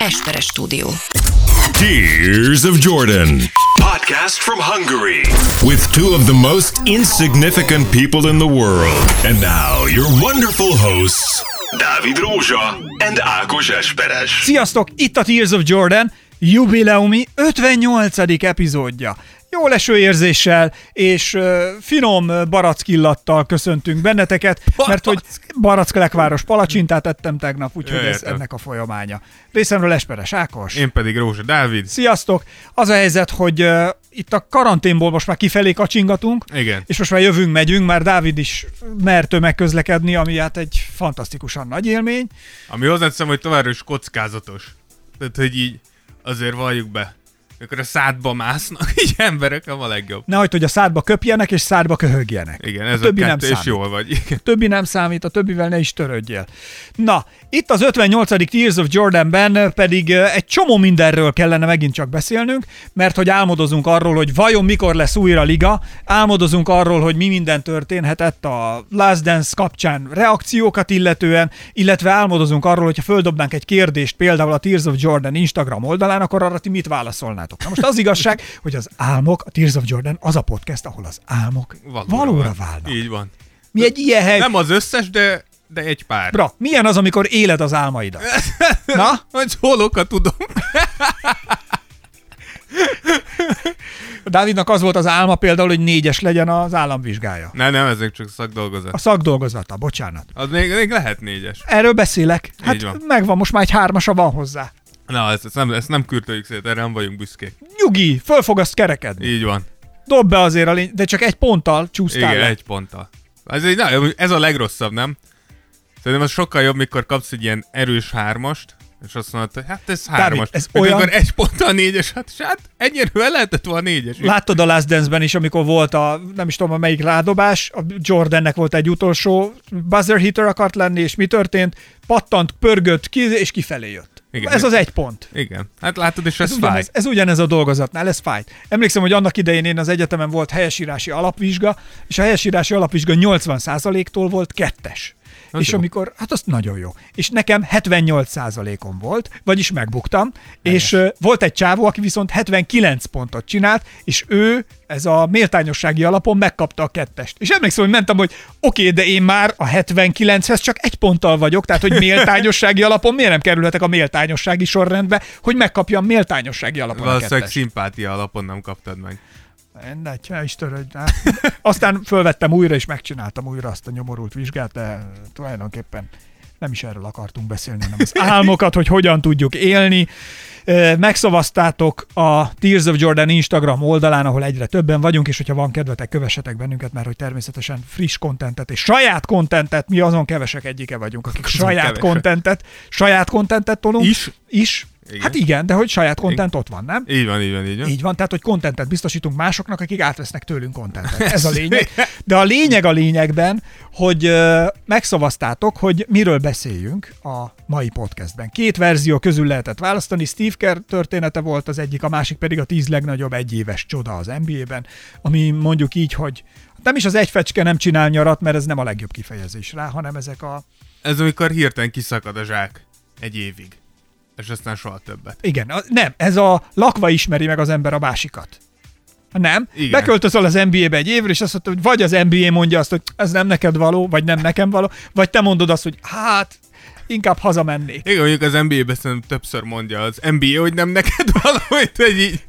Esperes stúdió. Tears of Jordan. Podcast from Hungary. With two of the most insignificant people in the world. And now, your wonderful hosts, Dávid Rózsa and Ákos Esperes. Sziasztok, itt a Tears of Jordan, jubileumi 58. epizódja. Jó leső érzéssel és finom barackillattal köszöntünk benneteket, mert hogy Barack-Lekváros palacsintát ettem tegnap, úgyhogy ez ennek a folyamánya. Részemről Esperes Ákos. Én pedig Rózsa Dávid. Sziasztok! Az a helyzet, hogy uh, itt a karanténból most már kifelé kacsingatunk, Igen. és most már jövünk, megyünk, már Dávid is mer tömegközlekedni, ami hát egy fantasztikusan nagy élmény. Ami hozzáteszem, hogy továbbra is kockázatos. Tehát, hogy így azért valljuk be. Amikor a szádba másznak, így emberek, a legjobb. Nehogy, hogy a szádba köpjenek és szádba köhögjenek. Igen, ez a, többi nem kettő, és számít. jól vagy. Igen. többi nem számít, a többivel ne is törődjél. Na, itt az 58. Tears of Jordanben pedig egy csomó mindenről kellene megint csak beszélnünk, mert hogy álmodozunk arról, hogy vajon mikor lesz újra liga, álmodozunk arról, hogy mi minden történhetett a Last Dance kapcsán reakciókat illetően, illetve álmodozunk arról, hogyha földobnánk egy kérdést például a Tears of Jordan Instagram oldalán, akkor arra ti mit válaszolnátok? Na most az igazság, hogy az álmok, a Tears of Jordan az a podcast, ahol az álmok valóra, valóra válnak. Így van. Mi egy ilyen hely, Nem az összes, de, de egy pár. Bra, milyen az, amikor éled az álmaidat? Na, Hogy holokat tudom. Dávidnak az volt az álma például, hogy négyes legyen az államvizsgája. Nem, nem, ezek csak szakdolgozat. A szakdolgozata, bocsánat. Az még, még lehet négyes. Erről beszélek. Hát megvan, most már egy hármasa van hozzá. Na, ezt, ezt, nem, ezt nem kürtöljük szét, erre nem vagyunk büszkék. Nyugi, föl fog azt kerekedni. Így van. Dob be azért a lény, de csak egy ponttal csúsztál Igen, le. egy ponttal. Ez, egy, na, ez a legrosszabb, nem? Szerintem az sokkal jobb, mikor kapsz egy ilyen erős hármast, és azt mondod, hogy hát ez hármas. ez Mint olyan- Amikor egy ponttal négyes, hát, hát ennyire lehetett volna négyes. Láttad a Last Dance-ben is, amikor volt a, nem is tudom, a melyik rádobás, a Jordannek volt egy utolsó buzzer hitter akart lenni, és mi történt? Pattant, pörgött ki, és kifelé jött. Igen. Ez az egy pont. Igen. Hát látod, és ez, Ez fáj. ugyanez, ez ugyanez a dolgozatnál, ez fájt. Emlékszem, hogy annak idején én az egyetemen volt helyesírási alapvizsga, és a helyesírási alapvizsga 80%-tól volt kettes. Az és jó. amikor, hát az nagyon jó. És nekem 78%-on volt, vagyis megbuktam, és ö, volt egy csávó, aki viszont 79 pontot csinált, és ő, ez a méltányossági alapon megkapta a kettest. És emlékszem, hogy mentem, hogy oké, okay, de én már a 79-hez csak egy ponttal vagyok, tehát hogy méltányossági alapon miért nem kerülhetek a méltányossági sorrendbe, hogy megkapjam méltányossági alapon a Valószínűleg kettest. szimpátia alapon nem kaptad meg. Mindegy, el is törődj. Hát, Aztán fölvettem újra, és megcsináltam újra azt a nyomorult vizsgát, de tulajdonképpen nem is erről akartunk beszélni, hanem az álmokat, hogy hogyan tudjuk élni. Megszavaztátok a Tears of Jordan Instagram oldalán, ahol egyre többen vagyunk, és hogyha van kedvetek, kövessetek bennünket, mert hogy természetesen friss kontentet és saját kontentet, mi azon kevesek egyike vagyunk, akik saját kontentet, saját kontentet tolunk. Is? Is. Igen. Hát igen, de hogy saját kontent ott van, nem? Így van, így van, így van. Így van, tehát hogy kontentet biztosítunk másoknak, akik átvesznek tőlünk kontentet. Ez a lényeg. De a lényeg a lényegben, hogy ö, megszavaztátok, hogy miről beszéljünk a mai podcastben. Két verzió közül lehetett választani, Steve Kerr története volt az egyik, a másik pedig a tíz legnagyobb egyéves csoda az NBA-ben, ami mondjuk így, hogy nem is az egy fecske nem csinál nyarat, mert ez nem a legjobb kifejezés rá, hanem ezek a Ez amikor hirtelen kiszakad a zsák egy évig. És aztán soha többet. Igen, a, nem, ez a lakva ismeri meg az ember a másikat. Nem? Igen. Beköltözöl az NBA-be egy évre, és azt mondod, hogy vagy az NBA mondja azt, hogy ez nem neked való, vagy nem nekem való, vagy te mondod azt, hogy hát, inkább hazamennék. Igen, mondjuk az NBA-ben szerintem többször mondja az NBA, hogy nem neked valahogy, hogy így,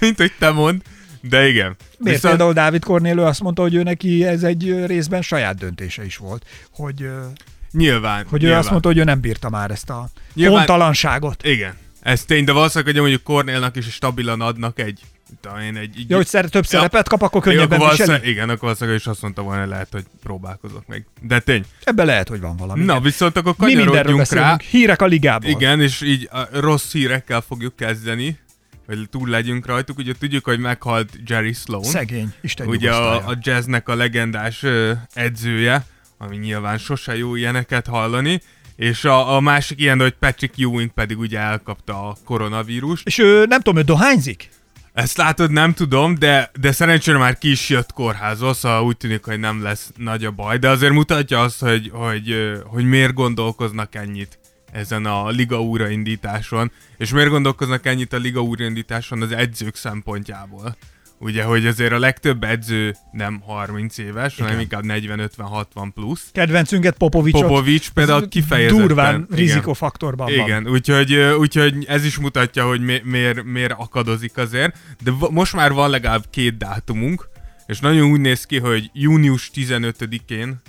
mint hogy te mond. De igen. Miért például Dávid Kornélő azt mondta, hogy ő neki ez egy részben saját döntése is volt, hogy, nyilván. hogy ő nyilván. azt mondta, hogy ő nem bírta már ezt a Nyilván- hontalanságot. Igen. Ez tény, de valószínűleg, hogy mondjuk Cornélnak is stabilan adnak egy, én egy... Ja, hogy szer- több Ja. szerepet kap, akkor könnyebben viseli. igen, akkor valószínűleg ő is azt mondta volna, lehet, hogy próbálkozok még. De tény. Ebben lehet, hogy van valami. Na, viszont akkor Mi kanyarodjunk rá. beszélünk. Hírek a ligából. Igen, és így a rossz hírekkel fogjuk kezdeni, hogy túl legyünk rajtuk. Ugye tudjuk, hogy meghalt Jerry Sloan. Szegény, Isten ugye a, a jazznek a legendás edzője, ami nyilván sose jó ilyeneket hallani, és a, a másik ilyen, hogy Patrick Ewing pedig ugye elkapta a koronavírust. És ő, nem tudom, ő dohányzik? Ezt látod, nem tudom, de, de szerencsére már ki is jött kórházba, szóval úgy tűnik, hogy nem lesz nagy a baj, de azért mutatja azt, hogy, hogy, hogy miért gondolkoznak ennyit ezen a liga újraindításon. És miért gondolkoznak ennyit a liga újraindításon az edzők szempontjából? Ugye, hogy azért a legtöbb edző nem 30 éves, Igen. hanem inkább 40-50-60 plusz. Kedvencünket Popovicsot. Popovics például kifejezetten. Durván rizikofaktorban igen. van. Igen, úgyhogy, úgyhogy ez is mutatja, hogy mi, miért, miért akadozik azért. De most már van legalább két dátumunk, és nagyon úgy néz ki, hogy június 15-én,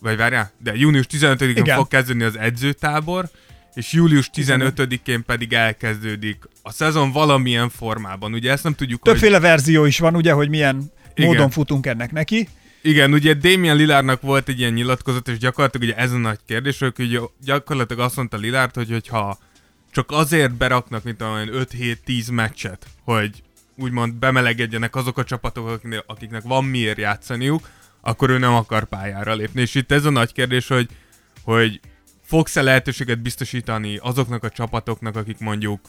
vagy várjál, de június 15-én Igen. fog kezdődni az edzőtábor, és július 15-én pedig elkezdődik a szezon valamilyen formában. Ugye ezt nem tudjuk, hogy... Többféle verzió is van, ugye, hogy milyen Igen. módon futunk ennek neki. Igen, ugye Damien Lillardnak volt egy ilyen nyilatkozat, és gyakorlatilag ugye ez a nagy kérdés, hogy ugye gyakorlatilag azt mondta Lillard, hogy hogyha csak azért beraknak, mint olyan 5-7-10 meccset, hogy úgymond bemelegedjenek azok a csapatok, akiknek, akiknek van miért játszaniuk, akkor ő nem akar pályára lépni. És itt ez a nagy kérdés, hogy, hogy fogsz-e lehetőséget biztosítani azoknak a csapatoknak, akik mondjuk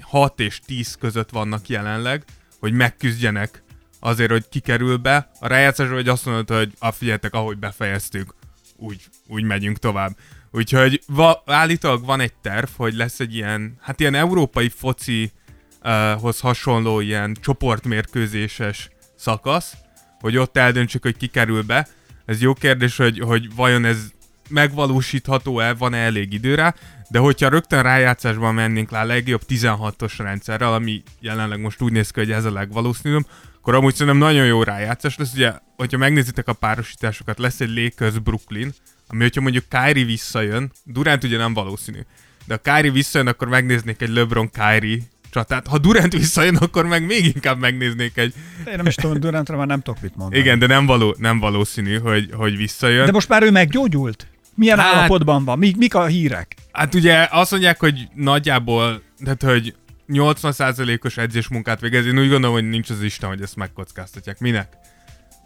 6 és 10 között vannak jelenleg, hogy megküzdjenek azért, hogy kikerül be a rájátszásra, vagy azt mondod, hogy a figyeljetek, ahogy befejeztük, úgy, úgy megyünk tovább. Úgyhogy va, állítólag van egy terv, hogy lesz egy ilyen, hát ilyen európai focihoz hasonló ilyen csoportmérkőzéses szakasz, hogy ott eldöntsük, hogy ki be. Ez jó kérdés, hogy, hogy vajon ez megvalósítható-e, van-e elég időre, de hogyha rögtön rájátszásban mennénk le a legjobb 16-os rendszerrel, ami jelenleg most úgy néz ki, hogy ez a legvalószínűbb, akkor amúgy szerintem nagyon jó rájátszás lesz. Ugye, hogyha megnézitek a párosításokat, lesz egy Lakers Brooklyn, ami hogyha mondjuk Kyrie visszajön, Durant ugye nem valószínű, de ha Kyrie visszajön, akkor megnéznék egy LeBron Kyrie csatát. Ha Durant visszajön, akkor meg még inkább megnéznék egy... Én nem is tudom, Durantra már nem tudok mit mondani. Igen, de nem, való, nem valószínű, hogy, hogy visszajön. De most már ő meggyógyult? Milyen Hát- állapotban van? Mik, mik a hírek? Hát ugye azt mondják, hogy nagyjából, tehát hogy 80%-os edzésmunkát végez. Én úgy gondolom, hogy nincs az Isten, hogy ezt megkockáztatják. Minek?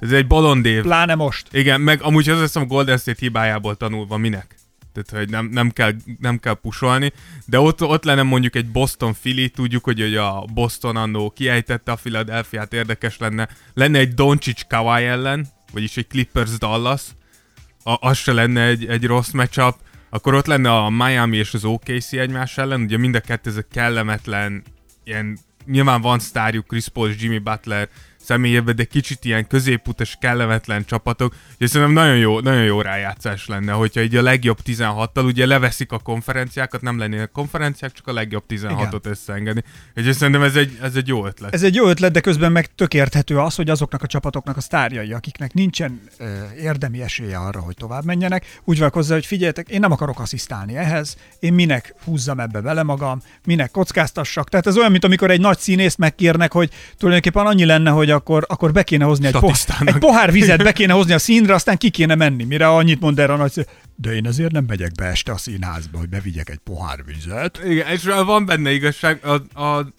Ez egy bolondév. Pláne most. Igen, meg amúgy az hiszem Golden State hibájából tanulva minek? Tehát, hogy nem, nem, kell, nem kell pusolni, de ott, ott lenne mondjuk egy Boston Philly, tudjuk, hogy, hogy a Boston annó kiejtette a Philadelphia-t, érdekes lenne. Lenne egy Doncic Kawhi ellen, vagyis egy Clippers Dallas, a, az se lenne egy, egy rossz matchup. Akkor ott lenne a Miami és az OKC egymás ellen, ugye mind a kettő ezek kellemetlen, ilyen, nyilván van sztárjuk Chris Paul és Jimmy Butler személyében, de kicsit ilyen középutas, kellemetlen csapatok, és szerintem nagyon jó, nagyon jó rájátszás lenne, hogyha így a legjobb 16-tal, ugye leveszik a konferenciákat, nem lennének konferenciák, csak a legjobb 16-ot összeengedni. És szerintem ez egy, ez egy jó ötlet. Ez egy jó ötlet, de közben meg tök érthető az, hogy azoknak a csapatoknak a sztárjai, akiknek nincsen ö, érdemi esélye arra, hogy tovább menjenek, úgy vannak hozzá, hogy figyeljetek, én nem akarok asszisztálni ehhez, én minek húzzam ebbe vele magam, minek kockáztassak. Tehát ez olyan, mint amikor egy nagy színészt megkérnek, hogy tulajdonképpen annyi lenne, hogy akkor, akkor be kéne hozni egy, po- Statisztának. egy pohár vizet, be kéne hozni a színre, aztán ki kéne menni, mire annyit mond erre a nagy De én azért nem megyek be este a színházba, hogy bevigyek egy pohár vizet. Igen, és van benne igazság. A, a,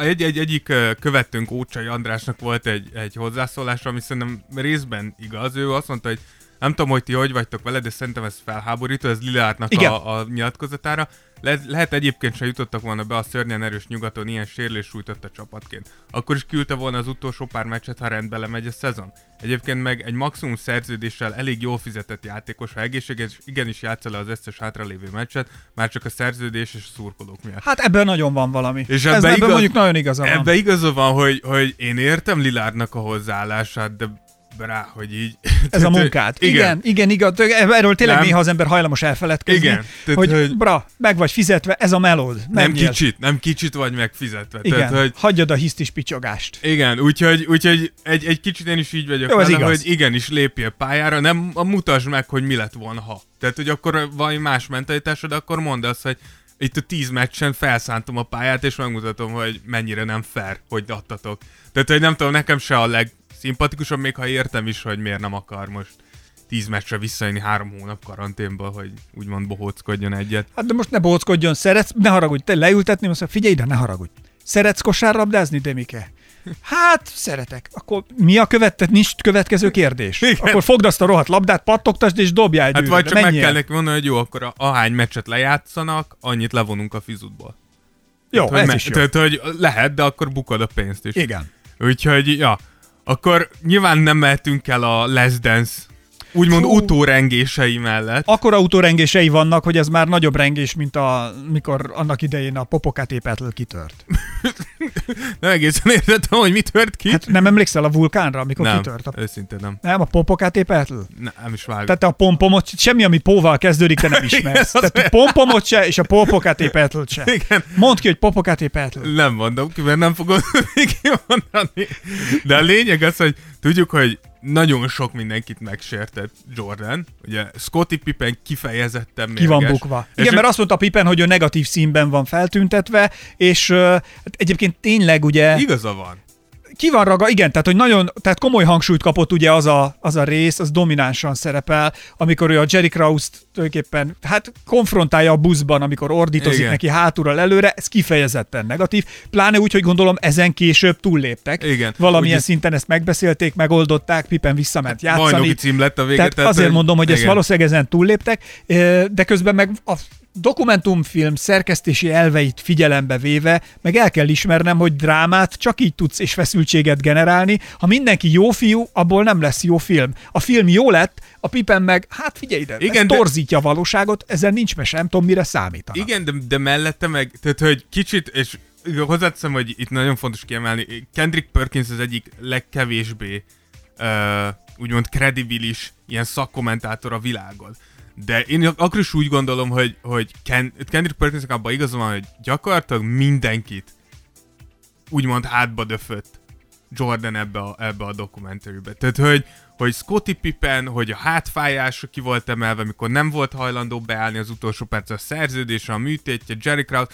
egy, egy, egyik követőnk Ócsai Andrásnak volt egy, egy hozzászólása, ami szerintem részben igaz. Ő azt mondta, hogy nem tudom, hogy ti hogy vagytok vele, de szerintem ez felháborító, ez Lilártnak Igen. a, a nyilatkozatára. Le, lehet egyébként se jutottak volna be a szörnyen erős nyugaton ilyen sérülés sújtotta csapatként. Akkor is küldte volna az utolsó pár meccset, ha rendbe lemegy a szezon. Egyébként meg egy maximum szerződéssel elég jól fizetett játékos, ha egészséges, igenis játsza le az összes hátralévő meccset, már csak a szerződés és a szurkolók miatt. Hát ebben nagyon van valami. És Ez ebbe ebben igaz- mondjuk nagyon igaza van. Ebbe igaza van, hogy, hogy én értem Lilárdnak a hozzáállását, de rá, hogy így... Ez a munkát. Igen. Igen, igen, igen. Erről tényleg Nem. néha az ember hajlamos elfeledkezni. Igen, tehát, hogy, hogy- bra, meg vagy fizetve, ez a melód. Nem menjél. kicsit, nem kicsit vagy megfizetve. Igen, Tehát, hogy hagyjad a hisztis picsogást. Igen, úgyhogy, úgyhogy egy, egy kicsit én is így vagyok Jó, ez vele, hogy igenis lépjél pályára, nem a mutasd meg, hogy mi lett volna, ha. Tehát, hogy akkor valami más mentalitásod, akkor mondd azt, hogy itt a tíz meccsen felszántom a pályát, és megmutatom, hogy mennyire nem fair, hogy adtatok. Tehát, hogy nem tudom, nekem se a legszimpatikusabb, még ha értem is, hogy miért nem akar most tíz meccsre visszajönni három hónap karanténból, hogy úgymond bohóckodjon egyet. Hát de most ne bóckodjon, szeretsz, ne haragudj, te leültetni, azt mondja, figyelj ide, ne haragudj. Szeretsz kosárlabdázni, Demike? Hát, szeretek. Akkor mi a következő, nincs következő kérdés? Igen. Akkor fogd azt a rohadt labdát, pattogtasd és dobjál egy Hát vagy csak meg menjél. kell neki mondani, hogy jó, akkor a, ahány meccset lejátszanak, annyit levonunk a fizutból. Jó, hogy ez me- is jó. Tehát, hogy lehet, de akkor bukod a pénzt is. Igen. Úgyhogy, ja, akkor nyilván nem mehetünk el a Less Dance úgymond Fú. utórengései mellett. Akkora utórengései vannak, hogy ez már nagyobb rengés, mint a, mikor annak idején a Popocatépetl kitört. Nem egészen értettem, hogy mi tört ki. Hát nem emlékszel a vulkánra, amikor nem, kitört? A... őszintén nem. Nem, a Popocatépetl? Ne, nem is vágom. Tehát a pompomot, semmi, ami póval kezdődik, te nem ismersz. az Tehát a pompomot se, és a Popocatépetl se. Igen. Mondd ki, hogy Popocatépetl. Nem mondom ki, mert nem fogom kimondani. De a lényeg az, hogy tudjuk, hogy nagyon sok mindenkit megsértett Jordan. Ugye Scottie Pippen kifejezetten Ki van mérges. bukva. És Igen, ő- mert azt mondta Pippen, hogy ő negatív színben van feltüntetve, és uh, egyébként tényleg ugye Igaza van. Ki van raga, igen, tehát hogy nagyon, tehát komoly hangsúlyt kapott ugye az a, az a rész, az dominánsan szerepel, amikor ő a Jerry Krause-t tulajdonképpen, hát konfrontálja a buszban, amikor ordítozik Igen. neki hátulról előre, ez kifejezetten negatív, pláne úgy, hogy gondolom ezen később túlléptek. Igen. Valamilyen Ugye- szinten ezt megbeszélték, megoldották, Pippen visszament játszani. Bajnoki cím lett a vége. Tehát, azért mondom, hogy ezt igen. valószínűleg ezen túlléptek, de közben meg a dokumentumfilm szerkesztési elveit figyelembe véve, meg el kell ismernem, hogy drámát csak így tudsz és feszültséget generálni. Ha mindenki jó fiú, abból nem lesz jó film. A film jó lett, a Pippen meg, hát figyelj ide, Igen, ez de- torzítja a valóságot, ezzel nincs mese, nem tudom, mire számítanak. Igen, de, de mellette meg, tehát hogy kicsit, és hozzáteszem, hogy itt nagyon fontos kiemelni, Kendrick Perkins az egyik legkevésbé uh, úgymond kredibilis ilyen szakkommentátor a világon. De én akkor is úgy gondolom, hogy, hogy Ken, Kendrick Perkinsnek abban igaza van, hogy gyakorlatilag mindenkit úgymond hátba döfött Jordan ebbe a, ebbe a dokumentarűbe. Tehát, hogy, hogy Scottie Pippen, hogy a hátfájása ki volt emelve, mikor nem volt hajlandó beállni az utolsó perc a szerződésre, a műtétje, Jerry Krause,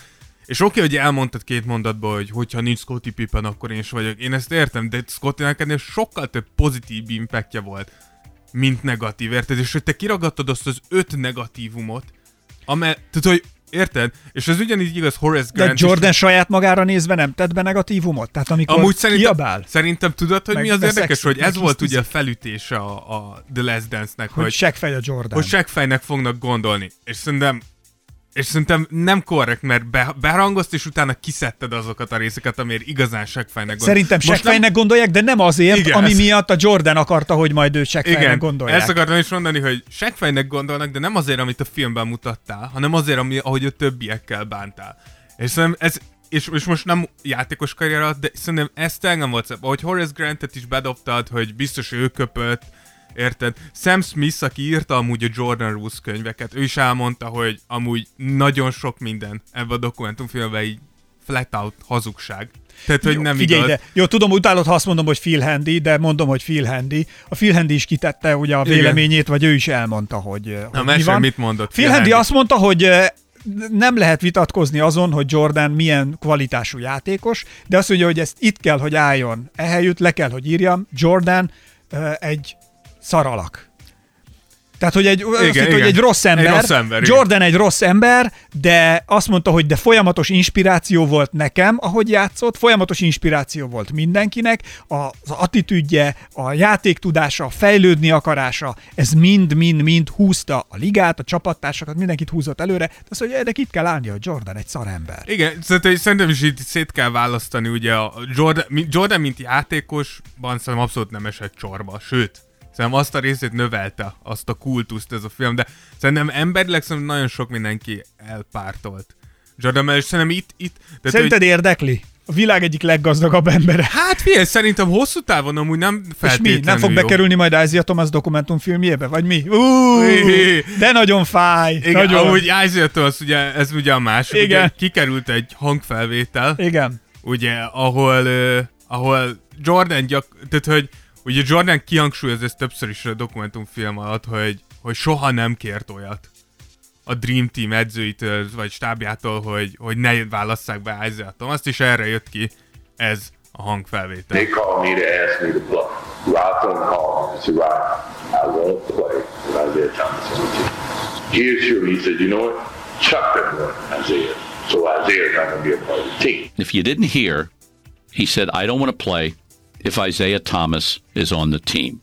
és oké, okay, hogy elmondtad két mondatban, hogy hogyha nincs Scottie Pippen, akkor én is vagyok. Én ezt értem, de Scottie neked sokkal több pozitív impactja volt, mint negatív, érted? És hogy te kiragadtad azt az öt negatívumot, amely, tehát, hogy érted? És ez ugyanígy igaz Horace De Grant is- Jordan saját magára nézve nem tett be negatívumot? Tehát amikor Amúgy szerintem, kiabál, szerintem tudod, hogy Meg mi az érdekes, beszegszik, hogy ez volt ugye a felütése a, a The Last Dance-nek, hogy hogy, seggfej a Jordan. hogy seggfejnek fognak gondolni. És szerintem és szerintem nem korrekt, mert be, berangozt, és utána kiszedted azokat a részeket, amiért igazán seggfejnek gondolnak. Szerintem seggfejnek gondolják, de nem azért, Igen, ami ez- miatt a Jordan akarta, hogy majd őt seggfejnek igen, gondolják. ezt akartam is mondani, hogy seggfejnek gondolnak, de nem azért, amit a filmben mutattál, hanem azért, ami, ahogy a többiekkel bántál. És szerintem ez, és, és most nem játékos karrier alatt, de szerintem ezt engem volt szebb. Ahogy Horace Grantet is bedobtad, hogy biztos ő köpött, érted? Sam Smith, aki írta amúgy a Jordan Rules könyveket, ő is elmondta, hogy amúgy nagyon sok minden ebben a dokumentumfilmben így flat out hazugság. Tehát, hogy Jó, nem figyelj igaz. ide. Jó, tudom, utálod, ha azt mondom, hogy Phil Handy, de mondom, hogy Phil Handy. A Phil Handy is kitette ugye a Igen. véleményét, vagy ő is elmondta, hogy, hogy mi van. mit mondott Phil Phil Handy Handy? azt mondta, hogy eh, nem lehet vitatkozni azon, hogy Jordan milyen kvalitású játékos, de azt mondja, hogy ezt itt kell, hogy álljon. Ehelyütt le kell, hogy írjam, Jordan eh, egy szaralak. Tehát, hogy egy, igen, azt Igen, mondta, hogy igen. egy rossz ember. Egy rossz ember, igen. Jordan egy rossz ember, de azt mondta, hogy de folyamatos inspiráció volt nekem, ahogy játszott, folyamatos inspiráció volt mindenkinek, az attitűdje, a játéktudása, a fejlődni akarása, ez mind-mind-mind húzta a ligát, a csapattársakat, mindenkit húzott előre, de azt mondja, de itt kell állni, hogy Jordan egy szarember. Igen, szerintem, is itt szét kell választani, ugye a Jordan, Jordan mint játékosban szerintem abszolút nem esett csorba, sőt, szerintem azt a részét növelte, azt a kultuszt ez a film, de szerintem emberileg szerintem nagyon sok mindenki elpártolt. Jordan, mert szerintem itt, itt de Szerinted érdekli? A világ egyik leggazdagabb embere. Hát figyelj, szerintem hosszú távon amúgy nem És feltétlenül mi? Nem fog jó. bekerülni majd Isaiah Thomas dokumentumfilmjébe? Vagy mi? Uh, de nagyon fáj. Igen, nagyon. amúgy Isaiah Thomas, ugye, ez ugye a másik, Igen. ugye kikerült egy hangfelvétel, Igen. ugye, ahol, uh, ahol Jordan gyak, tehát, hogy ugye Jordan kihangsúlyoz ezt többször is a dokumentumfilm alatt, hogy, hogy soha nem kért olyat a Dream Team edzőitől, vagy stábjától, hogy, hogy ne válasszák be Isaiah Thomas, és erre jött ki ez a hangfelvétel. They called me to ask me to play. Rockland called me and said, Rock, I won't play with Isaiah Thomas on the team. He assured me, he said, you know what? Chuck that boy, Isaiah. So Isaiah's not going to be a part of the team. If you didn't hear, he said, I don't want to play if Isaiah Thomas is on the team.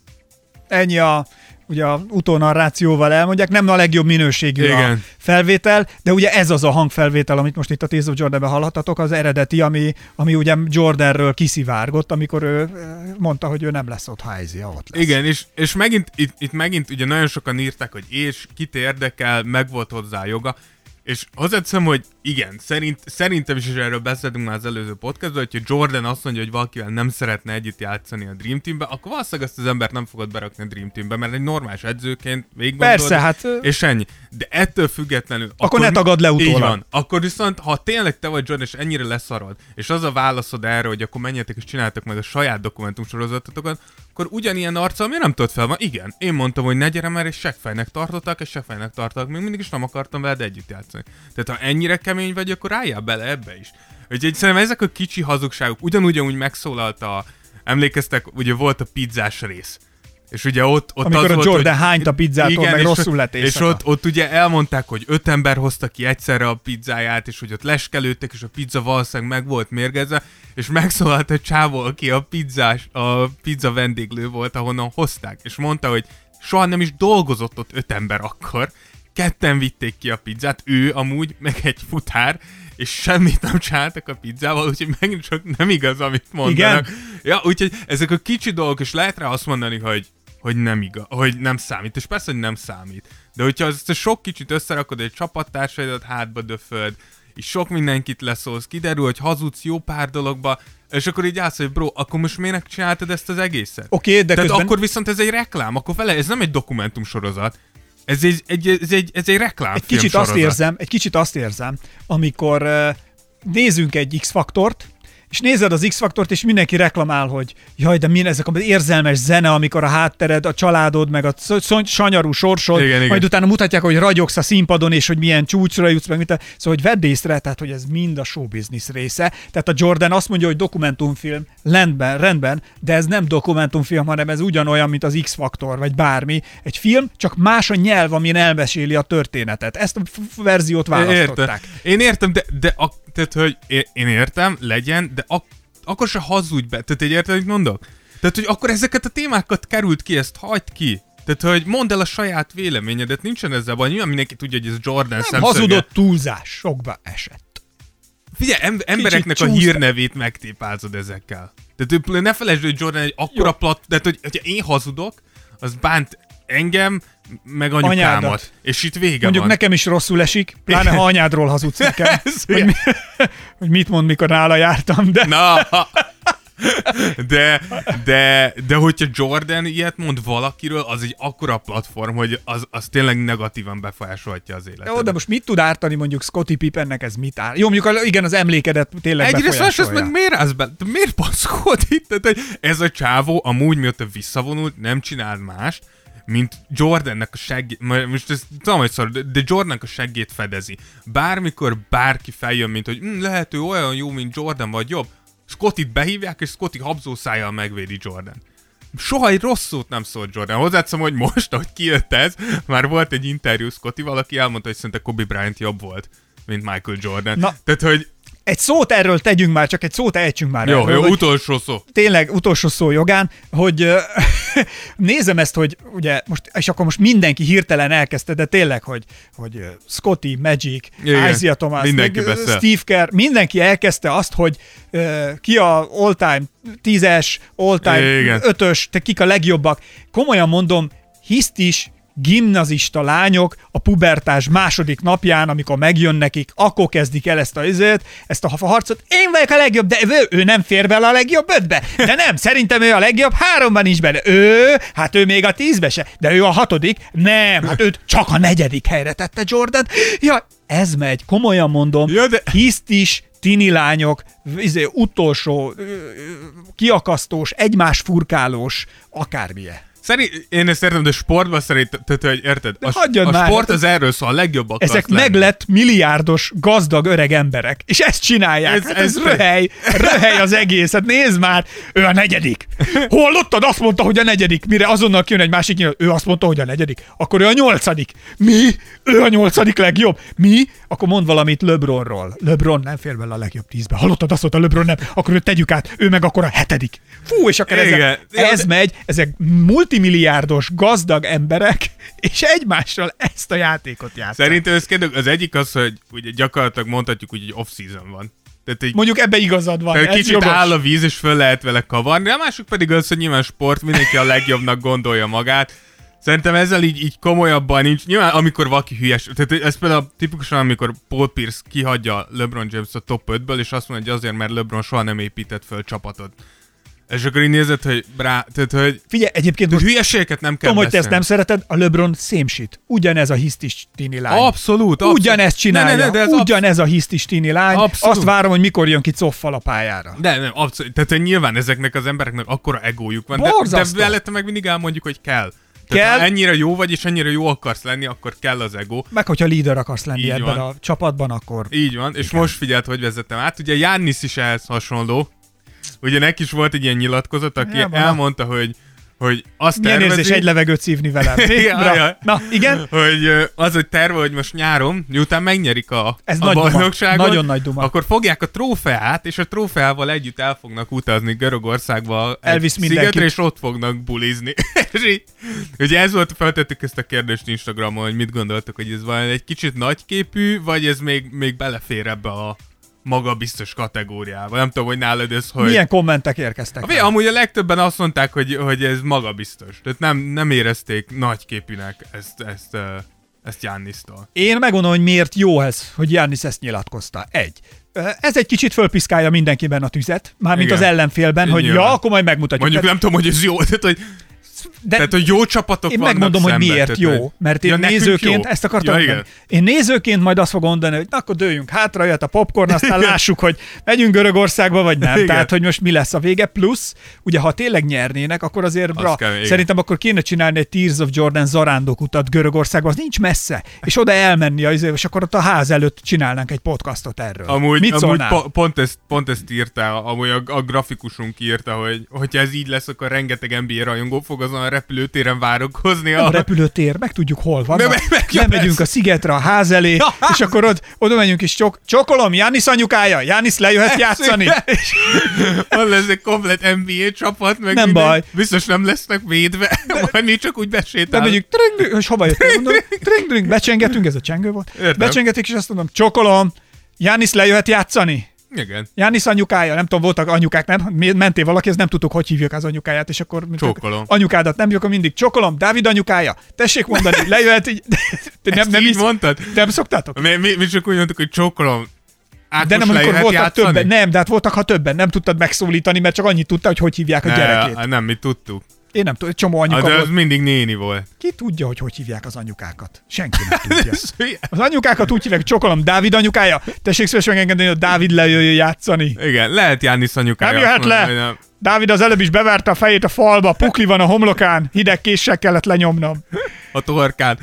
Ennyi a ugye a utónarrációval elmondják, nem a legjobb minőségű Igen. a felvétel, de ugye ez az a hangfelvétel, amit most itt a Tears of Jordanben hallhatatok, az eredeti, ami, ami ugye Jordanről kiszivárgott, amikor ő mondta, hogy ő nem lesz ott, ha Izzy ott lesz. Igen, és, és megint, itt, itt megint ugye nagyon sokan írták, hogy és kit érdekel, meg volt hozzá joga, és hozzáteszem, hogy igen, szerint, szerintem is, és erről beszéltünk már az előző podcastban, hogyha Jordan azt mondja, hogy valakivel nem szeretne együtt játszani a Dream Teambe, akkor valószínűleg ezt az embert nem fogod berakni a Dream Teambe, mert egy normális edzőként végig Persze, hát, És ennyi. De ettől függetlenül... Akkor ne tagadd le utólag. Így van. Akkor viszont, ha tényleg te vagy Jordan, és ennyire leszarod, és az a válaszod erre, hogy akkor menjetek és csináltok meg a saját dokumentumsorozatotokat, akkor ugyanilyen arccal miért nem tudod fel? Van, igen, én mondtam, hogy ne gyere, mert és seggfejnek tartottak, és seggfejnek tartottak, még mindig is nem akartam veled együtt játszani. Tehát ha ennyire kemény vagy, akkor álljál bele ebbe is. Úgyhogy szerintem ezek a kicsi hazugságok, ugyanúgy, úgy megszólalt a, emlékeztek, ugye volt a pizzás rész. És ugye ott, ott Amikor az a volt, Jordan hogy, hányt a pizzától, meg és, rosszul lett És ott, ott ugye elmondták, hogy öt ember hozta ki egyszerre a pizzáját, és hogy ott leskelődtek, és a pizza valószínűleg meg volt mérgezve, és megszólalt a csávó, aki a pizzás, a pizza vendéglő volt, ahonnan hozták, és mondta, hogy soha nem is dolgozott ott öt ember akkor, ketten vitték ki a pizzát, ő amúgy, meg egy futár, és semmit nem csináltak a pizzával, úgyhogy megint csak nem igaz, amit mondanak. Igen? Ja, úgyhogy ezek a kicsi dolgok, és lehet rá azt mondani, hogy hogy nem igaz, hogy nem számít, és persze, hogy nem számít. De hogyha ezt a sok kicsit összerakod, egy csapattársaidat hátba döföd, és sok mindenkit leszólsz, kiderül, hogy hazudsz jó pár dologba, és akkor így állsz, hogy bro, akkor most miért csináltad ezt az egészet? Oké, de Tehát közben- akkor viszont ez egy reklám, akkor vele, ez nem egy dokumentumsorozat, ez egy, egy, ez egy, ez egy reklám egy kicsit azt érzem, egy kicsit azt érzem, amikor uh, nézünk egy X-faktort, és nézed az X-faktort, és mindenki reklamál, hogy jaj, de mi ezek az érzelmes zene, amikor a háttered, a családod, meg a sanyarú sorsod, Igen, igen. majd utána mutatják, hogy ragyogsz a színpadon, és hogy milyen csúcsra jutsz, meg mit. Szóval, hogy vedd észre, tehát, hogy ez mind a show business része. Tehát a Jordan azt mondja, hogy dokumentumfilm, rendben, rendben, de ez nem dokumentumfilm, hanem ez ugyanolyan, mint az X-faktor, vagy bármi. Egy film, csak más a nyelv, amin elmeséli a történetet. Ezt a verziót választották. Értem. Én értem, de, de a, tehát, hogy én értem, legyen, de ak, akkor se hazudj be. Tehát, hogy érted, mondok? Tehát, hogy akkor ezeket a témákat került ki, ezt hagyd ki. Tehát, hogy mondd el a saját véleményedet, nincsen ezzel baj. Nyilván mindenki tudja, hogy ez Jordan Nem szemszöge. hazudott túlzás, sokba esett. Figyelj, em- embereknek a csúszta. hírnevét megtépázod ezekkel. Tehát ne felejtsd, hogy Jordan egy akkora plat... Tehát, hogy, hogyha én hazudok, az bánt engem, meg anyukámat. Anyádat. És itt vége Mondjuk van. nekem is rosszul esik, pláne ha anyádról hazudsz nekem, Ez hogy, mi, hogy mit mond, mikor nála jártam, de Na! De, de, de hogyha Jordan ilyet mond valakiről, az egy akkora platform, hogy az, az tényleg negatívan befolyásolhatja az életet. Jó, de most mit tud ártani mondjuk Scotty Pippennek ez mit árt? Jó, mondjuk igen, az emlékedet tényleg Egyrészt másrészt befolyásolja. meg miért állsz be? Miért baszkódik? Tehát, hogy ez a csávó amúgy mióta visszavonult, nem csinált mást, mint Jordannek a seggét, most ez tudom, hogy szar, de- Jordannek a seggét fedezi. Bármikor bárki feljön, mint hogy hm, lehet ő olyan jó, mint Jordan, vagy jobb, Scottit behívják, és Scotty habzószájjal megvédi Jordan. Soha egy rossz szót nem szólt Jordan. Hozzátszom, hogy most, ahogy kijött ez, már volt egy interjú Scotty, valaki elmondta, hogy szerintem Kobe Bryant jobb volt, mint Michael Jordan. Na. Tehát, hogy Egy szót erről tegyünk már, csak egy szót ejtsünk már jó, erről, jó hogy utolsó szó. tényleg utolsó szó jogán, hogy nézem ezt, hogy ugye most, és akkor most mindenki hirtelen elkezdte, de tényleg, hogy, hogy Scotty, Magic, Igen, Isaiah Thomas, mindenki meg. Steve Kerr, mindenki elkezdte azt, hogy ö, ki a all-time tízes, all-time Igen. ötös, te kik a legjobbak. Komolyan mondom, hisztis, gimnazista lányok a pubertás második napján, amikor megjön nekik, akkor kezdik el ezt a izét, ezt a harcot. Én vagyok a legjobb, de ő, ő nem fér bele a legjobb ötbe. De nem, szerintem ő a legjobb háromban is bele. Ő, hát ő még a tízbe se, de ő a hatodik. Nem, hát őt csak a negyedik helyre tette Jordan. Ja, ez megy, komolyan mondom. Ja, de- Hisztis, tini lányok, izé, utolsó, kiakasztós, egymás furkálós, akármilyen. Szerint, én ezt értem, de sportban szerint, tehát, hogy érted? De A, a már, sport hát az erről szól, a legjobb akarsz Ezek lenni. meglett milliárdos, gazdag öreg emberek, és ezt csinálják. Ez- hát ez, ez- röhely, röhely az egész. Hát nézd már, ő a negyedik. Hallottad? Azt mondta, hogy a negyedik. Mire azonnal kijön egy másik nyilat, ő azt mondta, hogy a negyedik. Akkor ő a nyolcadik. Mi? Ő a nyolcadik legjobb. Mi? Akkor mond valamit LeBronról. LeBron nem fér bele a legjobb tízbe. Hallottad? Azt mondta LeBron nem. Akkor őt tegyük át. Ő meg akkor a hetedik. Fú, és akkor ezek, ez megy, ezek multi multimilliárdos gazdag emberek, és egymással ezt a játékot játszanak. Szerintem ez kérdők, az egyik az, hogy ugye gyakorlatilag mondhatjuk hogy off-season van. Tehát egy Mondjuk ebbe igazad van, Tehát kicsit jogos. áll a víz, és föl lehet vele kavarni. A másik pedig az, hogy nyilván sport, mindenki a legjobbnak gondolja magát. Szerintem ezzel így, így komolyabban nincs. Nyilván amikor valaki hülyes, tehát ez például tipikusan, amikor Paul Pierce kihagyja LeBron James a top 5-ből, és azt mondja, hogy azért, mert LeBron soha nem épített föl csapatot. És akkor így nézed, hogy brá, tehát, hogy Figyelj, egyébként most hülyeségeket nem kell tudom, hogy te ezt nem szereted, a LeBron szémsit. Ugyanez a hisztis tini lány. Abszolút, abszolút. Ugyanezt csinálja, Ne, ne, ne, de ez absz- ugyanez a hisztis tini lány. Abszolút. Azt várom, hogy mikor jön ki coffal a pályára. De nem, abszolút. Tehát nyilván ezeknek az embereknek akkora egójuk van, de, de Borzasztó. mellette meg mindig elmondjuk, hogy kell. Tehát Kell. ha ennyire jó vagy, és ennyire jó akarsz lenni, akkor kell az ego. Meg hogyha líder akarsz lenni Így ebben van. a csapatban, akkor Így van, és most figyeld, hogy vezettem át. Ugye Jánnis is ehhez hasonló. Ugye neki is volt egy ilyen nyilatkozat, aki Ja, elmondta, hogy, hogy azt milyen tervezi, érzés egy levegőt szívni velem. Ja. Na, igen? hogy az, hogy terve, hogy most nyáron, miután megnyerik a, Ez a nagy duma. bajnokságot, Nagyon nagy duma. akkor fogják a trófeát, és a trófeával együtt el fognak utazni Görögországba Elvisz mindenkit. szigetre, és ott fognak bulizni. és így, ugye ez volt, feltettük ezt a kérdést Instagramon, hogy mit gondoltok, hogy ez van egy kicsit nagyképű, vagy ez még, még belefér ebbe a magabiztos kategóriába. Nem tudom, hogy nálad ez, hogy... Milyen kommentek érkeztek? A, amúgy a legtöbben azt mondták, hogy, hogy ez magabiztos. Tehát nem, nem érezték nagyképűnek ezt, ezt, ezt Jannisztól. Én megmondom, hogy miért jó ez, hogy Jannis ezt nyilatkozta. Egy. Ez egy kicsit fölpiszkálja mindenkiben a tüzet, mármint Igen. az ellenfélben, hogy Nyilván. ja, akkor majd megmutatjuk. Mondjuk Tehát- nem tudom, hogy ez jó, tehát hogy, de tehát, hogy jó csapatok én megmondom, hogy miért tehát, jó. Mert én Ja, nézőként jó. ezt akartam ja, mondani. igen. Én nézőként majd azt fogom mondani, hogy na, akkor dőljünk hátra, jöhet a popcorn, aztán lássuk, hogy megyünk Görögországba, vagy nem. Igen. Tehát, hogy most mi lesz a vége. Plusz, ugye, ha tényleg nyernének, akkor azért bra, kell, igen. szerintem akkor kéne csinálni egy Tears of Jordan zarándok utat Görögországba, az nincs messze. És oda elmenni, az- és akkor ott a ház előtt csinálnánk egy podcastot erről. Amúgy, Mit amúgy po- pont, ezt, pont ezt írta, amúgy a, a grafikusunk írta, hogy hogyha ez így lesz, akkor rengeteg NBA rajongó fog azon a repülőtéren várakozni. Nem a A, repülőtér, meg tudjuk hol van. Meg- meg- meg- ja, Lemegyünk persze. a szigetre, a ház elé, Ja. és akkor ott, oda megyünk és csok, csokolom, Jánisz anyukája, Jánisz lejöhet játszani. És van lesz egy komplet NBA csapat, meg Nem minden. baj. Biztos nem lesznek védve, majd mi csak úgy nem besétálunk. megyünk, tring, és hova jöttél? Mondom, tring, tring, becsengetünk, ez a csengő volt. Értem. Becsengetik, és azt mondom, csokolom, Jánisz lejöhet játszani. Igen. Jánisz anyukája, nem tudom, voltak anyukák, nem? Mentél valaki, ez nem tudtuk, hogy hívjuk az anyukáját, és akkor mint Csókolom. anyukádat nem akkor mindig csokolom, Dávid anyukája, tessék mondani, lejöhet így. Te nem, nem, így így, mondtad? nem szoktátok? Mi, mi, mi csak úgy mondtuk, hogy csókolom. Ákos De nem, amikor voltak játszani? többen, nem, de hát voltak, ha többen, nem tudtad megszólítani, mert csak annyit tudtál, hogy hogy hívják a Ne, gyerekét. Nem, mi tudtuk. Én nem tudom, csomó anyuka De az volt. mindig néni volt. Ki tudja, hogy hogy hívják az anyukákat? Senki nem tudja. Az anyukákat úgy hívják, csokolom, Dávid anyukája, tessék szívesen megengedni, hogy a Dávid lejöjjön játszani. Igen, lehet Jánisz anyukája. Nem jöhet le! nem. Dávid az előbb is beverte a fejét a falba, pukli van a homlokán, hideg késsel kellett lenyomnom. A torkán.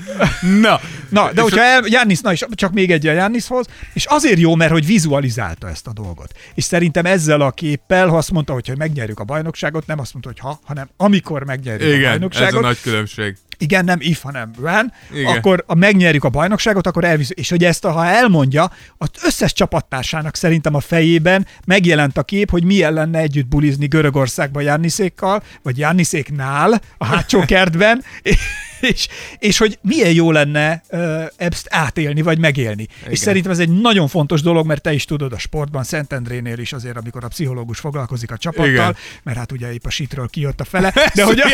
Na, Na, de hogyha el, Jannis, na és csak még egy a Jannishoz, és azért jó, mert hogy vizualizálta ezt a dolgot. És szerintem ezzel a képpel, ha azt mondta, hogy megnyerjük a bajnokságot, nem azt mondta, hogy ha, hanem amikor megnyerjük a Igen, ez bajnokságot. a nagy különbség. Igen, nem if, hanem when, Igen. akkor a megnyerjük a bajnokságot, akkor elvisz. És hogy ezt, ha elmondja, az összes csapattársának szerintem a fejében megjelent a kép, hogy milyen lenne együtt bulizni Görögországba Janniszékkal, vagy Janniszéknál a hátsó kertben, és, és hogy milyen jó lenne ezt átélni, vagy megélni. Igen. És szerintem ez egy nagyon fontos dolog, mert te is tudod a sportban, Szentendrénél is azért, amikor a pszichológus foglalkozik a csapattal, Igen. mert hát ugye épp a sitről kijött a fele, de hogy a,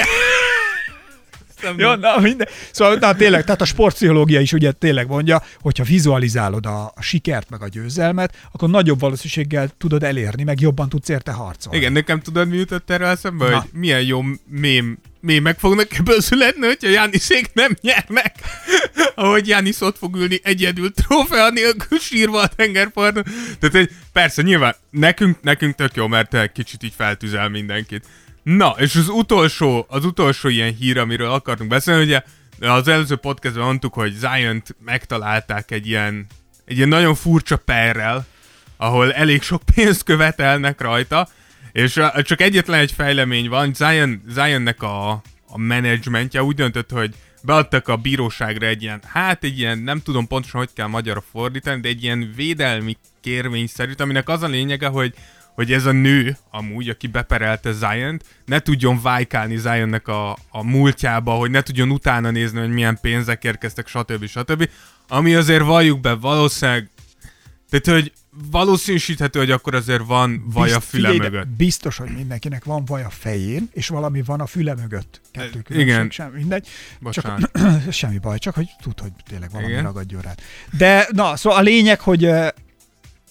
Nem, jó, na minden. Szóval na, tényleg, tehát a sportpszichológia is ugye tényleg mondja, hogyha vizualizálod a, a sikert meg a győzelmet, akkor nagyobb valószínűséggel tudod elérni, meg jobban tudsz érte harcolni. Igen, nekem tudod, mi jutott erre eszembe, Na. hogy milyen jó mém, mémek fognak ebből születni, hogyha Jániszék nem nyernek. Ahogy Jánisz ott fog ülni egyedül trófea nélkül sírva a tengerparton. Tehát, persze, nyilván nekünk, nekünk tök jó, mert kicsit így feltüzel mindenkit. Na, és az utolsó, az utolsó ilyen hír, amiről akartunk beszélni, ugye az előző podcastban mondtuk, hogy Zion-t megtalálták egy ilyen, egy ilyen nagyon furcsa perrel, ahol elég sok pénzt követelnek rajta, és csak egyetlen egy fejlemény van, Zion, Zionnek a, a menedzsmentje úgy döntött, hogy beadtak a bíróságra egy ilyen, hát egy ilyen, nem tudom pontosan, hogy kell magyarra fordítani, de egy ilyen védelmi kérvény szerint, aminek az a lényege, hogy hogy ez a nő, amúgy, aki beperelte zion ne tudjon vájkálni Zionnek a, a múltjába, hogy ne tudjon utána nézni, hogy milyen pénzek érkeztek, stb. stb. Ami azért valljuk be, valószínűleg, tehát, hogy valószínűsíthető, hogy akkor azért van vaj a Bizt- füle figyelj, mögött. Biztos, hogy mindenkinek van vaj a fején, és valami van a füle mögött. Kettő Igen. különbség, sem, mindegy. Bocsánat. Csak, semmi baj, csak hogy tud, hogy tényleg valami Igen. ragadjon rád. De, na, szóval a lényeg, hogy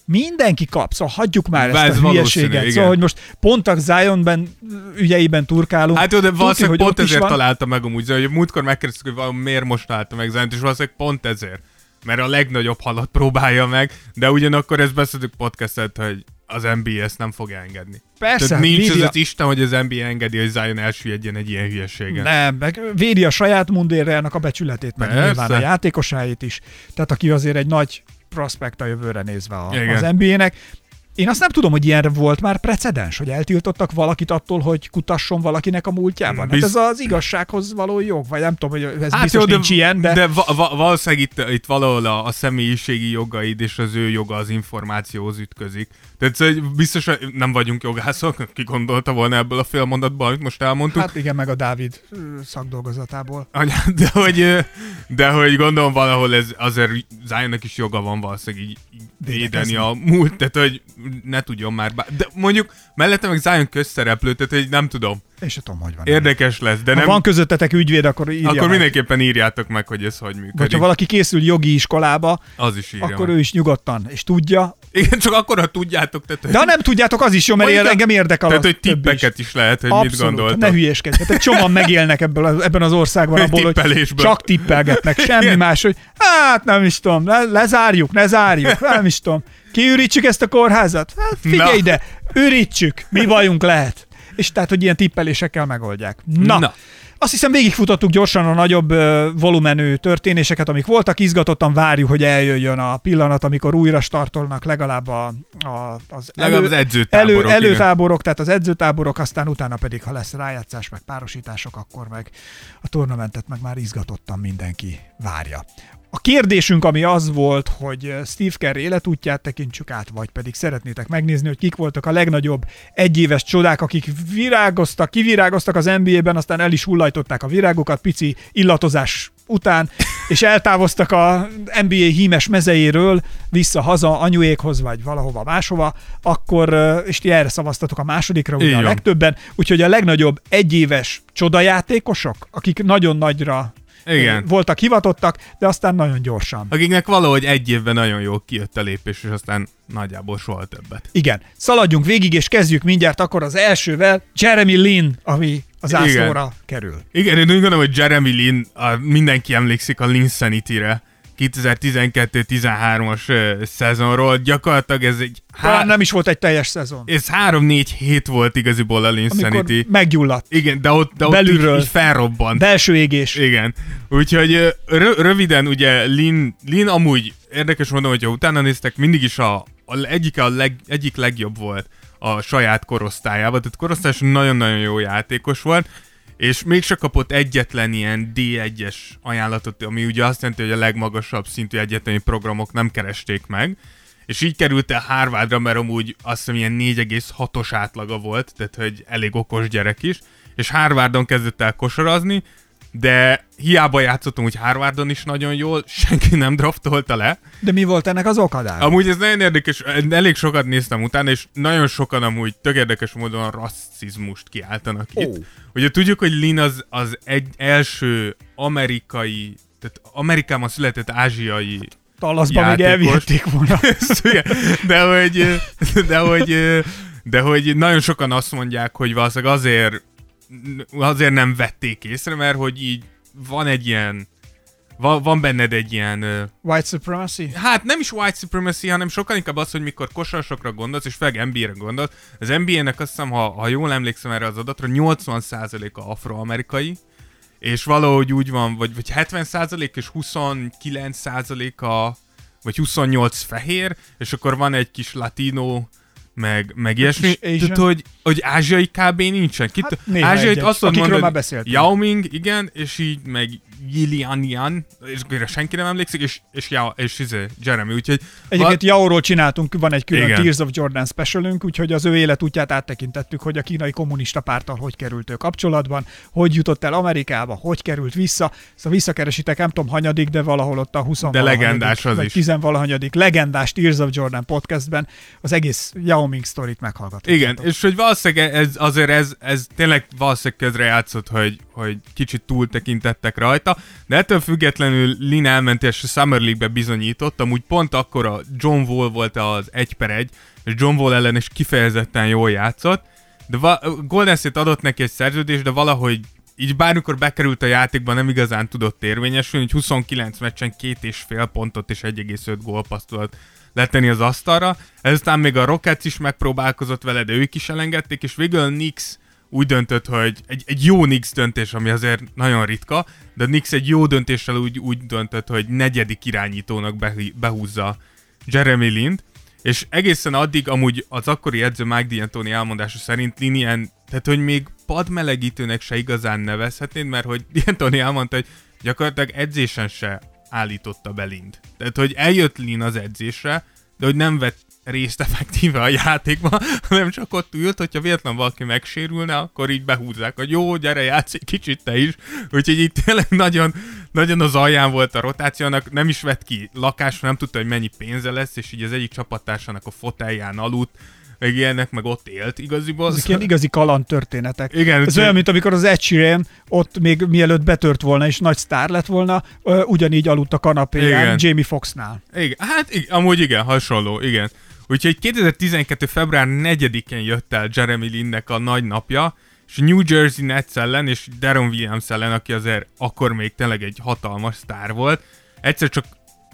mindenki kap, szóval hagyjuk már Ez ezt a valószínű, hülyeséget. igen. Szóval, hogy most pont a Zionben ügyeiben turkálunk. Hát jó, de valószínűleg hogy pont ezért van. találta meg amúgy, hogy múltkor megkérdeztük, hogy valami miért most találta meg Zent, és valószínűleg pont ezért. Mert a legnagyobb halat próbálja meg, de ugyanakkor ezt beszéltük podcastet, hogy az NBA ezt nem fogja engedni. Persze, Tehát nincs védi az a- az Isten, hogy az NBA engedi, hogy Zion elsüllyedjen egy ilyen hülyeségen. Nem, meg védi a saját mundérjának a becsületét, meg Persze. nyilván a játékosáit is. Tehát aki azért egy nagy prospekt a jövőre nézve a, Igen. az NBA-nek. Én azt nem tudom, hogy ilyenre volt már precedens, hogy eltiltottak valakit attól, hogy kutasson valakinek a múltjában. Hát Biz- ez az igazsághoz való jog, vagy nem tudom, hogy ez Hát biztos jó, de, nincs ilyen, de, de va- va- valószínűleg itt, itt valahol a, a személyiségi jogaid és az ő joga az információhoz ütközik. Tehát hogy biztos, hogy nem vagyunk jogászok, ki gondolta volna ebből a fél mondatból, amit most elmondtuk. hát igen, meg a Dávid szakdolgozatából. De hogy, de hogy gondolom valahol ez azért Zionnak is joga van valószínűleg így védeni a múlt, tehát hogy ne tudjon már bár... De mondjuk mellette meg Zion közszereplő, tehát hogy nem tudom. És tudom, hogy van. Érdekes lesz, de ha nem... van közöttetek ügyvéd, akkor írja akkor meg. mindenképpen írjátok meg, hogy ez hogy működik. Vagy ha valaki készül jogi iskolába, Az is írja akkor meg. ő is nyugodtan, és tudja. Igen, csak akkor, ha tudjátok, tehát, De ha nem tudjátok, az is jó, mert Mondjuk, engem érdekel Tehát, hogy többi is. tippeket is. lehet, hogy mit Abszolút, gondoltok. ne hülyéskedj. Tehát csomóan megélnek ebből, az- ebben az országban abból, hogy csak tippelgetnek, semmi más, hogy hát nem is tudom, le, lezárjuk, ne zárjuk, nem is tudom. Kiürítsük ezt a kórházat? Hát figyelj Na. ide, ürítsük, mi bajunk lehet. És tehát, hogy ilyen tippelésekkel megoldják. Na, Na. azt hiszem végigfutottuk gyorsan a nagyobb ö, volumenű történéseket, amik voltak. Izgatottan várjuk, hogy eljöjjön a pillanat, amikor újra startolnak legalább a, a, az, Legalább az edzőtáborok, elő, igen. előtáborok, tehát az edzőtáborok, aztán utána pedig, ha lesz rájátszás, meg párosítások, akkor meg a tornamentet meg már izgatottan mindenki várja. A kérdésünk, ami az volt, hogy Steve Kerr életútját tekintsük át, vagy pedig szeretnétek megnézni, hogy kik voltak a legnagyobb egyéves csodák, akik virágoztak, kivirágoztak az NBA-ben, aztán el is hullajtották a virágokat pici illatozás után, és eltávoztak a NBA hímes mezejéről vissza haza anyuékhoz, vagy valahova máshova, akkor, ö, és ti erre szavaztatok a másodikra, ugye a legtöbben, úgyhogy a legnagyobb egyéves csodajátékosok, akik nagyon nagyra Igen. voltak hivatottak, de aztán nagyon gyorsan. Akiknek valahogy egy évben nagyon jól kijött a lépés, és aztán nagyjából soha többet. Igen, szaladjunk végig, és kezdjük mindjárt akkor az elsővel, Jeremy Lin, ami az ászlóra kerül. Igen, én úgy gondolom, hogy Jeremy Lin, a, mindenki emlékszik a Lin Sanity-re. 2012-13-as ö, szezonról. Gyakorlatilag ez egy... Talán nem is volt egy teljes szezon, Ez 3-4 hét volt igaziból a Lin amikor Sanity. meggyulladt. Igen, de ott, de ott Belülről. így, így felrobbant. Belső égés. Igen. Úgyhogy röviden ugye Lin, Lin amúgy érdekes mondom, hogyha utána néztek, mindig is a, a egyik, a leg, egyik legjobb volt a saját korosztályában. Tehát korosztályos nagyon-nagyon jó játékos volt, és még csak kapott egyetlen ilyen D1-es ajánlatot, ami ugye azt jelenti, hogy a legmagasabb szintű egyetemi programok nem keresték meg, és így került el Harvardra, mert amúgy azt hiszem ilyen 4,6-os átlaga volt, tehát hogy elég okos gyerek is, és Harvardon kezdett el kosarazni, de hiába játszottam úgy Harvardon is nagyon jól, senki nem draftolta le. De mi volt ennek az okadága? Amúgy ez nagyon érdekes, elég sokat néztem utána, és nagyon sokan amúgy tök érdekes módon a rasszizmust kiáltanak Ó. itt. Ugye tudjuk, hogy Lin az, az egy első amerikai, tehát Amerikában született ázsiai Tallaszba még játékos. elvihették volna. De hogy, de hogy, de hogy nagyon sokan azt mondják, hogy valószínűleg azért, azért nem vették észre, mert hogy így van egy ilyen, van, van benned egy ilyen, ö, White supremacy? hát nem is white supremacy, hanem sokkal inkább az, hogy mikor kosarasokra gondolsz, és főleg NBA-re gondolsz, az NBA-nek azt hiszem, ha, ha jól emlékszem erre az adatra, 80%-a afroamerikai, és valahogy úgy van, vagy, vagy 70% és 29%-a, vagy 28 fehér, és akkor van egy kis latino, meg, meg ilyesmi. kis Asian. Tehát, hogy, hogy ázsiai kb. nincsen. Kit, Hát ázsiait azt már beszéltünk. Yao Ming, igen, és így meg Gillianian, és akire senki nem emlékszik, és, és, ja, és izé, Jeremy, úgyhogy... Egyébként Jaóról csináltunk, van egy külön Igen. Tears of Jordan specialünk, úgyhogy az ő életútját áttekintettük, hogy a kínai kommunista párttal hogy került ő kapcsolatban, hogy jutott el Amerikába, hogy került vissza. Szóval visszakeresitek, nem tudom hanyadik, de valahol ott a 20 De legendás az is. 10 valahanyadik legendás Tears of Jordan podcastben az egész Yao Ming sztorit meghallgattuk. Igen, és hogy valószínűleg ez, azért ez, ez tényleg valószínűleg közre játszott, hogy, hogy kicsit túl tekintettek rajta, de ettől függetlenül Lin elment és Summer League-be bizonyított, amúgy pont akkor a John Wall volt az 1 per 1, és John Wall ellen is kifejezetten jól játszott, de va- Golden State adott neki egy szerződést, de valahogy így bármikor bekerült a játékba, nem igazán tudott érvényesülni, hogy 29 meccsen két és fél pontot és 1,5 gólpaszt tudott letenni az asztalra. Ezután még a Rockets is megpróbálkozott vele, de ők is elengedték, és végül a Knicks úgy döntött, hogy egy, egy jó Knicks döntés, ami azért nagyon ritka, de Knicks egy jó döntéssel úgy, úgy döntött, hogy negyedik irányítónak behúzza Jeremy Lind, és egészen addig amúgy az akkori edző Mike D'Antoni elmondása szerint Lin ilyen, tehát hogy még padmelegítőnek se igazán nevezhetnéd, mert hogy D'Antoni elmondta, hogy gyakorlatilag edzésen se állította be Lind. Tehát, hogy eljött Lin az edzésre, de hogy nem vett részt effektíve a játékban, hanem csak ott ült, hogyha véletlen valaki megsérülne, akkor így behúzzák, hogy jó, gyere, játsz egy kicsit te is. Úgyhogy itt tényleg nagyon, nagyon az alján volt a rotációnak, nem is vett ki lakásra, nem tudta, hogy mennyi pénze lesz, és így az egyik csapattársának a fotelján aludt, meg ilyenek, meg ott élt igaziból. Ezek ilyen igazi kaland történetek. Igen, Ez olyan, mint amikor az Ed Sheeran ott még mielőtt betört volna és nagy sztár lett volna, ugyanígy aludt a kanapéján Igen. Jamie Foxnál. Igen, hát igen, amúgy igen, hasonló, igen. Úgyhogy 2012. február 4-én jött el Jeremy Linnek a nagy napja, és New Jersey Nets ellen, és Deron Williams ellen, aki azért akkor még tényleg egy hatalmas sztár volt. Egyszer csak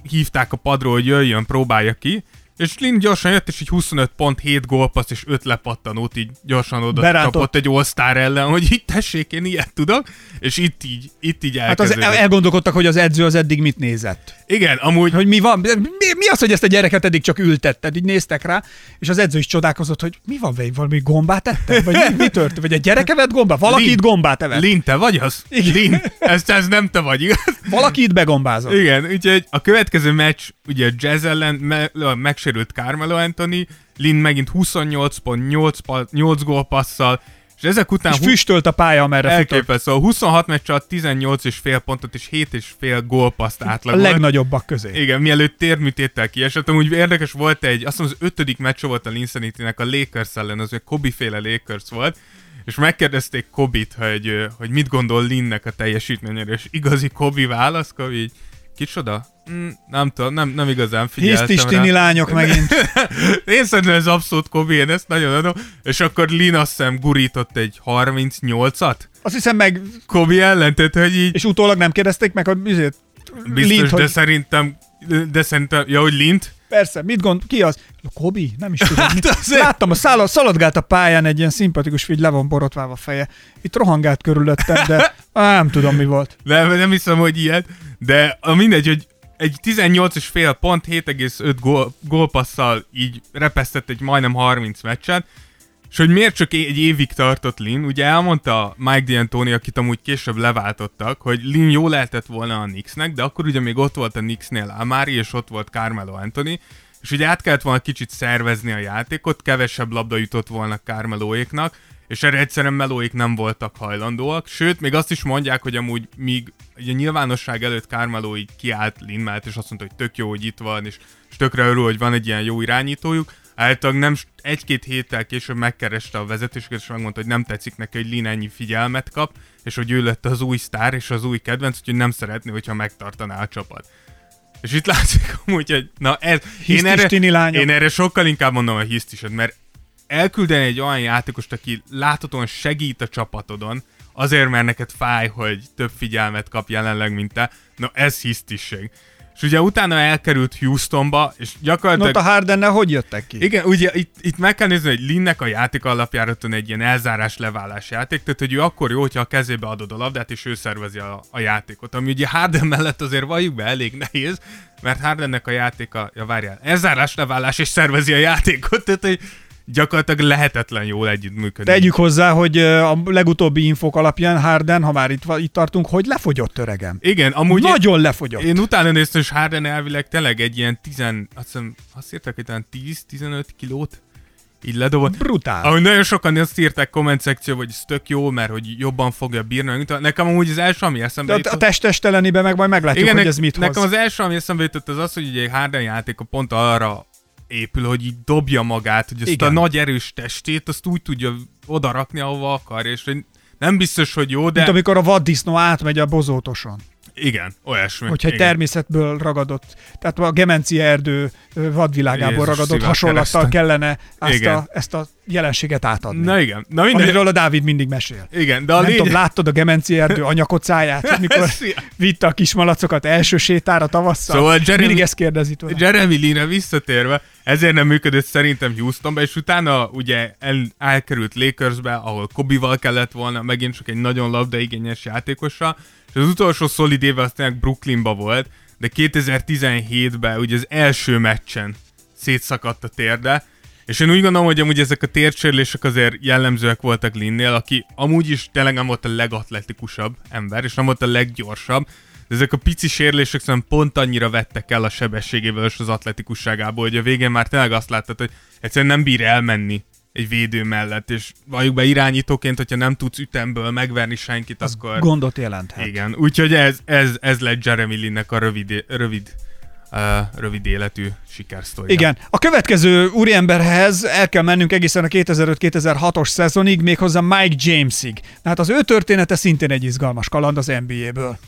hívták a padról, hogy jöjjön, próbálja ki, és Lin gyorsan jött, és így 25 pont, 7 gólpassz és 5 lepattanót így gyorsan oda Berántott. kapott egy all ellen, hogy itt tessék, én ilyet tudok, és itt így, itt így Hát az, elgondolkodtak, hogy az edző az eddig mit nézett. Igen, amúgy Hogy mi van? Mi, mi az, hogy ezt a gyereket eddig csak ültetted? Így néztek rá, és az edző is csodálkozott, hogy mi van vele, valami gombát ettem? Vagy mi, mi történt? Vagy egy gyereke vett gombát? Valaki Lin- itt gombát evett? Lin, te vagy az? Igen. Lin, ez, ez nem te vagy, igaz? Valaki itt begombázott. Igen, úgyhogy a következő meccs, ugye a Jazz ellen me- megsérült Carmelo Anthony, Lin megint 28 pont, 8, pa- 8 gólpasszal, és ezek után És füstölt a pálya, amerre elképesztő. A 26 meccs alatt 18 és fél pontot és 7 és fél gólpaszt A átlagolt. legnagyobbak közé. Igen, mielőtt térműtéttel kiesett. Amúgy érdekes volt egy, azt mondom, az ötödik meccs volt a Linsanity-nek a Lakers ellen, az egy Kobe féle Lakers volt, és megkérdezték Kobit, hogy, hogy mit gondol Linnek a teljesítményére, és igazi Kobe válasz, így, kicsoda? Mm, nem tudom, nem, nem igazán figyeltem Hisztistini lányok megint. Én szerintem ez abszolút Kobe, én ezt nagyon adom. És akkor Lin azt hiszem gurított egy 38-at Azt hiszem meg, Kobe ellen, tehát hogy így és utólag nem kérdezték meg, hogy biztos, Lint, de hogy szerintem, de szerintem, ja, hogy Lint, persze, mit gond, ki az? Kobi? Nem is tudom. Hát azért- Láttam, a szála, szaladgált a pályán egy ilyen szimpatikus figy, le van borotválva a feje. Itt rohangált körülöttem, de á, nem tudom mi volt. Nem, nem hiszem, hogy ilyet, de a mindegy, hogy egy 18 és fél pont, 7,5 gól, gólpasszal így repesztett egy majdnem 30 meccset, és hogy miért csak egy évig tartott Lin, ugye elmondta Mike D'Antoni, akit amúgy később leváltottak, hogy Lin jó lehetett volna a Knicksnek, de akkor ugye még ott volt a Knicksnél Amari, és ott volt Carmelo Anthony, és ugye át kellett volna kicsit szervezni a játékot, kevesebb labda jutott volna Carmeloéknak, és erre egyszerűen melóik nem voltak hajlandóak, sőt, még azt is mondják, hogy amúgy míg ugye nyilvánosság előtt Carmelo így kiállt Lin mellett, és azt mondta, hogy tök jó, hogy itt van, és, és tökre örül, hogy van egy ilyen jó irányítójuk, általában nem egy-két héttel később megkereste a vezetőséget, és megmondta, hogy nem tetszik neki, hogy Lin ennyi figyelmet kap, és hogy ő lett az új sztár, és az új kedvenc, úgyhogy nem szeretné, hogyha megtartaná a csapat. És itt látszik amúgy, hogy na ez, én erre, lányok. én erre sokkal inkább mondom a hisztised, mert elküldeni egy olyan játékost, aki láthatóan segít a csapatodon, azért, mert neked fáj, hogy több figyelmet kap jelenleg, mint te, na ez hisztisség. És ugye utána elkerült Houstonba, és gyakorlatilag... ott a Hardennel hogy jöttek ki? Igen, ugye itt, itt meg kell nézni, hogy Linnek a játék alapjára tűn egy ilyen elzárás leválás játék, tehát hogy ő akkor jó, hogyha a kezébe adod a labdát, és ő szervezi a, a játékot. Ami ugye Harden mellett azért valljuk be elég nehéz, mert Hardennek a játéka, ja várjál, elzárás leválás és szervezi a játékot, tehát hogy gyakorlatilag lehetetlen jól együttműködni. Tegyük hozzá, hogy a legutóbbi infok alapján Harden, ha már itt, itt tartunk, hogy lefogyott öregem. Igen, amúgy Nagyon lefogyott. Én utána néztem, és Harden elvileg tényleg egy ilyen 10, azt hiszem, azt írták, hogy talán 10-15 kilót így ledobott. Brutál. Ahogy nagyon sokan azt írták komment szekcióba, hogy ez tök jó, mert hogy jobban fogja bírni. Nekem amúgy az első, ami eszembe De a jutott... testestelenébe meg majd meglátjuk, Igen, hogy ez mit nekem hoz. az első, ami eszembe jutott, az az, hogy ugye Harden játéka pont arra épül, hogy így dobja magát, hogy ezt Igen. a nagy erős testét, azt úgy tudja oda rakni, ahova akar, és hogy nem biztos, hogy jó, de Mint amikor a vaddisznó átmegy a bozótoson. igen, olyasmi. Hogyha egy igen. természetből ragadott, tehát a gemencia erdő vadvilágából Jézus ragadott hasonlattal keresztem. kellene ezt Igen. a, ezt a jelenséget átadni. Na igen, na minden. Amiről a Dávid mindig mesél. Igen, de a Nem lényeg... tudom, láttad a gemencia erdő anyakocáját, amikor vitte a kismalacokat első sétára tavasszal? Szóval Jeremy- Mindig ezt kérdezi tőle. Jeremy Lin-re visszatérve, ezért nem működött szerintem Houstonba, és utána ugye el, elkerült Lakersbe, ahol Kobival kellett volna, megint csak egy nagyon labdaigényes játékossal, és az utolsó szolid éve az tényleg Brooklynba volt, de 2017-ben ugye az első meccsen szétszakadt a térde, és én úgy gondolom, hogy amúgy ezek a térsérlések azért jellemzőek voltak Linnél, aki amúgy is tényleg nem volt a legatletikusabb ember, és nem volt a leggyorsabb, de ezek a pici sérülések szerintem pont annyira vettek el a sebességével és az atletikusságából, hogy a végén már tényleg azt láttad, hogy egyszerűen nem bír elmenni egy védő mellett, és valljuk be irányítóként, hogyha nem tudsz ütemből megverni senkit, Az akkor... gondot jelenthet. Igen, úgyhogy ez, ez, ez lett Jeremy Linnek a rövid, rövid, rövid életű sikersztoria. Igen. A következő úriemberhez el kell mennünk egészen a 2005-2006-os szezonig, méghozzá Mike Jamesig. Hát az ő története szintén egy izgalmas kaland az NBA-ből.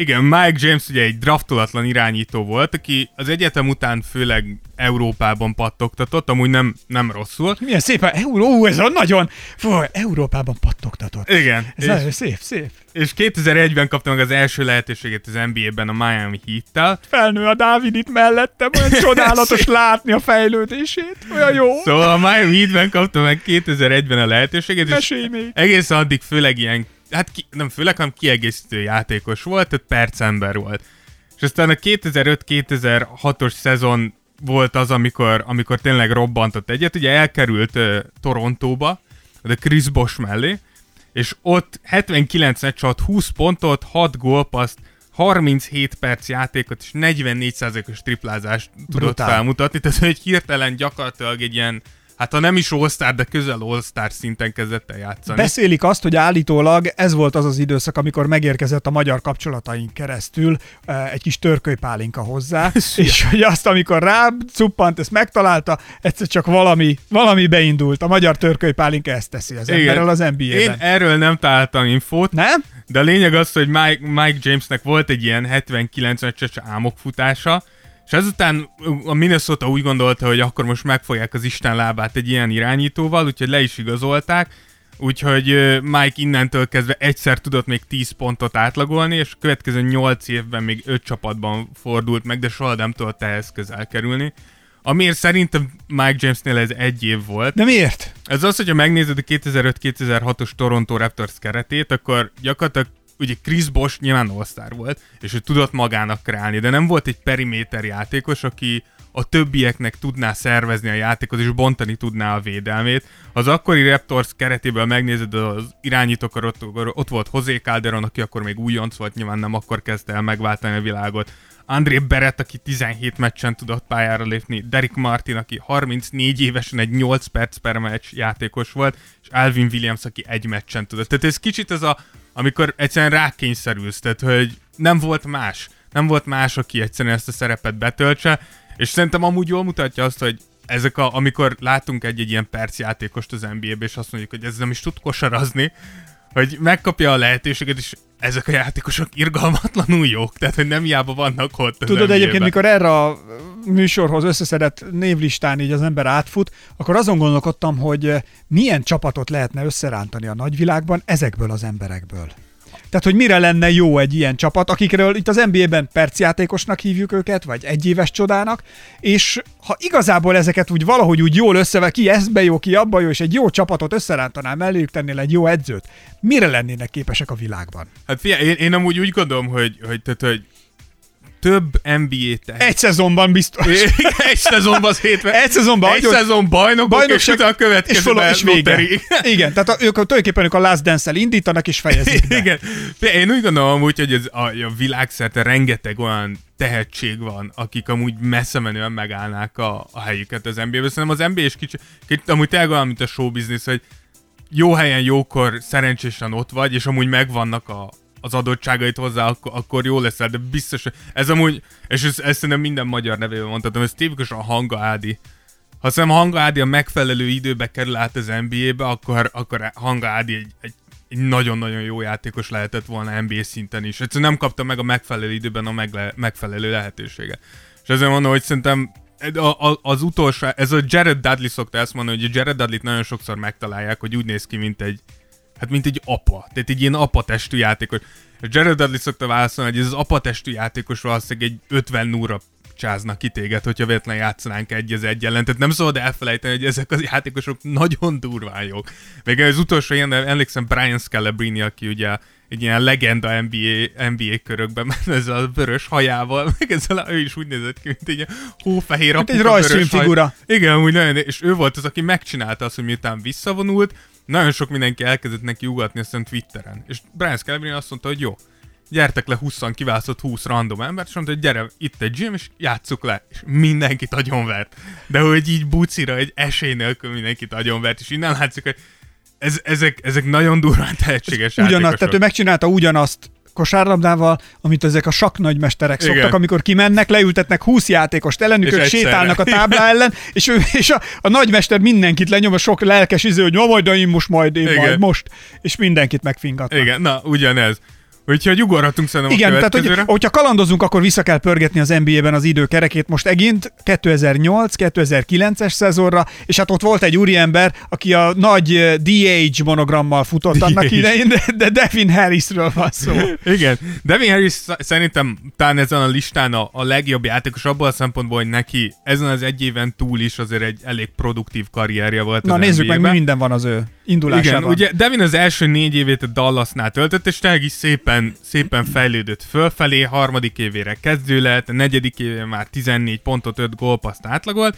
Igen, Mike James ugye egy draftolatlan irányító volt, aki az egyetem után főleg Európában pattogtatott, amúgy nem, nem rosszul. Milyen szépen, Euró, ú, ez a nagyon, fú, Európában pattogtatott. Igen, Ez és, nagyon szép, szép. és 2001-ben kapta meg az első lehetőséget az NBA-ben a Miami Heat-tel. Felnő a Dávid itt mellettem, olyan csodálatos látni a fejlődését. Olyan jó. Szóval a Miami Heat-ben kapta meg 2001-ben a lehetőséget, és Mesélj még. egészen addig főleg ilyen, hát ki, nem főleg, hanem kiegészítő játékos volt, tehát percember volt. És aztán a 2005-2006-os szezon volt az, amikor, amikor tényleg robbantott egyet. Ugye elkerült uh, Torontóba, de Chris Bosh mellé, és ott 79 meccs alatt 20 pontot, 6 gólpaszt, 37 perc játékot és 44%-os triplázást tudott Brutál. felmutatni, tehát hogy hirtelen gyakorlatilag egy ilyen, hát ha nem is all de közel all szinten kezdett el játszani. Beszélik azt, hogy állítólag ez volt az az időszak, amikor megérkezett a magyar kapcsolataink keresztül eh, egy kis törkölypálinka hozzá, és hogy azt, amikor rá cuppant, ezt megtalálta, egyszer csak valami, valami beindult. A magyar törkölypálinka ezt teszi az emberrel az Én NBA-ben. erről nem találtam infót, Nem? de a lényeg az, hogy Mike, Mike Jamesnek volt egy ilyen 79 meccses álmokfutása, és ezután a Minnesota úgy gondolta, hogy akkor most megfogják az Isten lábát egy ilyen irányítóval, úgyhogy le is igazolták, úgyhogy Mike innentől kezdve egyszer tudott még 10 pontot átlagolni, és a következő 8 évben még 5 csapatban fordult meg, de soha nem tudott ehhez közel kerülni. Amiért szerintem Mike Jamesnél ez egy év volt. De miért? Ez az, hogyha megnézed a 2005-2006-os Toronto Raptors keretét, akkor gyakorlatilag ugye Chris Bosh nyilván all volt, és ő tudott magának kreálni, de nem volt egy periméter játékos, aki a többieknek tudná szervezni a játékot, és bontani tudná a védelmét. Az akkori Raptors keretéből megnézed az irányítókor, ott, ott volt José Calderon, aki akkor még újonc volt, nyilván nem akkor kezdte el megváltani a világot. André Berett, aki 17 meccsen tudott pályára lépni, Derek Martin, aki 34 évesen egy 8 perc per meccs játékos volt, és Alvin Williams, aki egy meccsen tudott. Tehát ez kicsit ez a, amikor egyszerűen rákényszerülsz, tehát hogy nem volt más. Nem volt más, aki egyszerűen ezt a szerepet betöltse, és szerintem amúgy jól mutatja azt, hogy ezek a, amikor látunk egy-egy ilyen percjátékost az NBA-be, és azt mondjuk, hogy ez nem is tud kosarazni, hogy megkapja a lehetőséget, és ezek a játékosok irgalmatlanul jók, tehát hogy nem hiába vannak ott Tudod egyébként, mikor erre a műsorhoz összeszedett névlistán így az ember átfut, akkor azon gondolkodtam, hogy milyen csapatot lehetne összerántani a nagyvilágban ezekből az emberekből. Tehát, hogy mire lenne jó egy ilyen csapat, akikről itt az NBA-ben percjátékosnak hívjuk őket, vagy egyéves csodának, és ha igazából ezeket úgy valahogy úgy jól összeve, ki ezbe jó, ki abba jó, és egy jó csapatot összerántanál melléjük tennél egy jó edzőt, mire lennének képesek a világban? Hát figyelj, én, én amúgy úgy gondolom, hogy, hogy, tehát, hogy több NBA tehet. Egy szezonban biztos. egy szezonban az hétven. Egy szezonban egy szezon bajnokok, Bajnokság, és utána következő és, fölö- és vége. Igen, tehát a, ők tulajdonképpen ők a Last Dance-el indítanak és fejezik be. Igen. Én úgy gondolom amúgy, hogy ez a, a világszerte rengeteg olyan tehetség van, akik amúgy messze menően megállnák a, a helyüket az NBA-be. Szerintem az NBA is kicsit, kicsit amúgy tényleg olyan, mint a show business, hogy jó helyen, jókor szerencsésen ott vagy, és amúgy megvannak a, az adottságait hozzá, akkor, akkor jó leszel, de biztos, ez amúgy, és ez, ezt szerintem minden magyar nevében mondhatom, ez tipikusan a Hanga Ádi. Ha szerintem Hanga Ádi a megfelelő időbe kerül át az NBA-be, akkor, akkor Hanga Ádi egy, egy, egy nagyon-nagyon jó játékos lehetett volna NBA szinten is. Egyszerűen nem kapta meg a megfelelő időben a megle- megfelelő lehetőséget. És ezért mondom, hogy szerintem az utolsó, ez a Jared Dudley szokta ezt mondani, hogy a Jared Dudley-t nagyon sokszor megtalálják, hogy úgy néz ki, mint egy, hát mint egy apa. Tehát egy ilyen apatestű játékos. És Jared Dudley szokta válaszolni, hogy ez az apatestű játékos valószínűleg egy 50 núra csáznak ki téged, hogyha véletlenül játszanánk egy az egy ellen. Tehát nem szabad elfelejteni, hogy ezek az játékosok nagyon durván jók. Még az utolsó ilyen, emlékszem Brian Scalabrine, aki ugye egy ilyen legenda NBA, NBA körökben, mert ezzel a vörös hajával, meg ezzel a, ő is úgy nézett ki, mint egy hófehér Mint egy rajzfilmfigura. haj. Igen, úgy nagyon, és ő volt az, aki megcsinálta azt, hogy miután visszavonult, nagyon sok mindenki elkezdett neki ugatni hiszem Twitteren. És Brian Scalabrine azt mondta, hogy jó, gyertek le 20 kiválasztott 20 random embert, és mondta, hogy gyere, itt egy gym, és játsszuk le. És mindenkit agyonvert. De hogy így bucira, egy esély nélkül mindenkit agyonvert, és innen látszik, hogy ez, ezek, ezek nagyon durván tehetséges Ugyanaz, játékosok. tehát ő megcsinálta ugyanazt kosárlabdával, amit ezek a saknagymesterek Igen. szoktak, amikor kimennek, leültetnek 20 játékost ellenük, ők sétálnak a táblá ellen, és, ő, és a, a nagymester mindenkit lenyom, a sok lelkes iző, hogy ma majd, de én most majd, én Igen. majd most, és mindenkit megfingatnak. Igen, na, ugyanez. Úgyhogy ugorhatunk szerintem Igen, a tehát hogy, hogyha kalandozunk, akkor vissza kell pörgetni az NBA-ben az időkerekét most egint 2008-2009-es szezonra, és hát ott volt egy úriember, aki a nagy eh, DH monogrammal futott annak DH. idején, de, de Devin Harrisről van szó. Igen. Devin Harris sz- szerintem talán ezen a listán a, a legjobb játékos abban a szempontból, hogy neki ezen az egy éven túl is azért egy elég produktív karrierje volt Na nézzük meg, mi NBA-ben. minden van az ő indulásában. Igen, ugye Devin az első négy évét a Dallasnál töltött, és tényleg is szépen, szépen fejlődött fölfelé, harmadik évére kezdő lett, negyedik évén már 14 pontot, 5 gólpaszt átlagolt,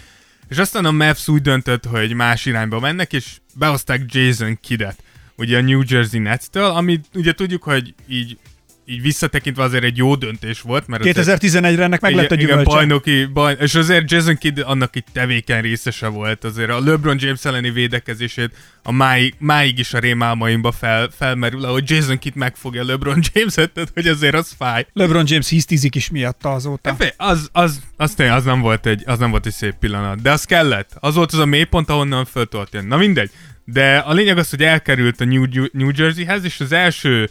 és aztán a Mavs úgy döntött, hogy más irányba mennek, és behozták Jason Kiddet, ugye a New Jersey Nets-től, ami ugye tudjuk, hogy így, így visszatekintve azért egy jó döntés volt, mert azért- 2011-re ennek meg lett a igen, gyümölcse. bajnoki, baj, és azért Jason Kidd annak egy tevékeny részese volt, azért a LeBron James elleni védekezését a máig, máig is a rémálmaimba fel, felmerül, ahogy Jason Kidd megfogja LeBron James-et, tehát hogy azért az fáj. LeBron James hisztizik is miatta azóta. Fé, Az, az, az, tényleg, az, nem volt egy, az nem volt egy szép pillanat, de az kellett. Az volt az a mélypont, ahonnan föl tudott jönni. Na mindegy. De a lényeg az, hogy elkerült a New, New Jerseyhez, és az első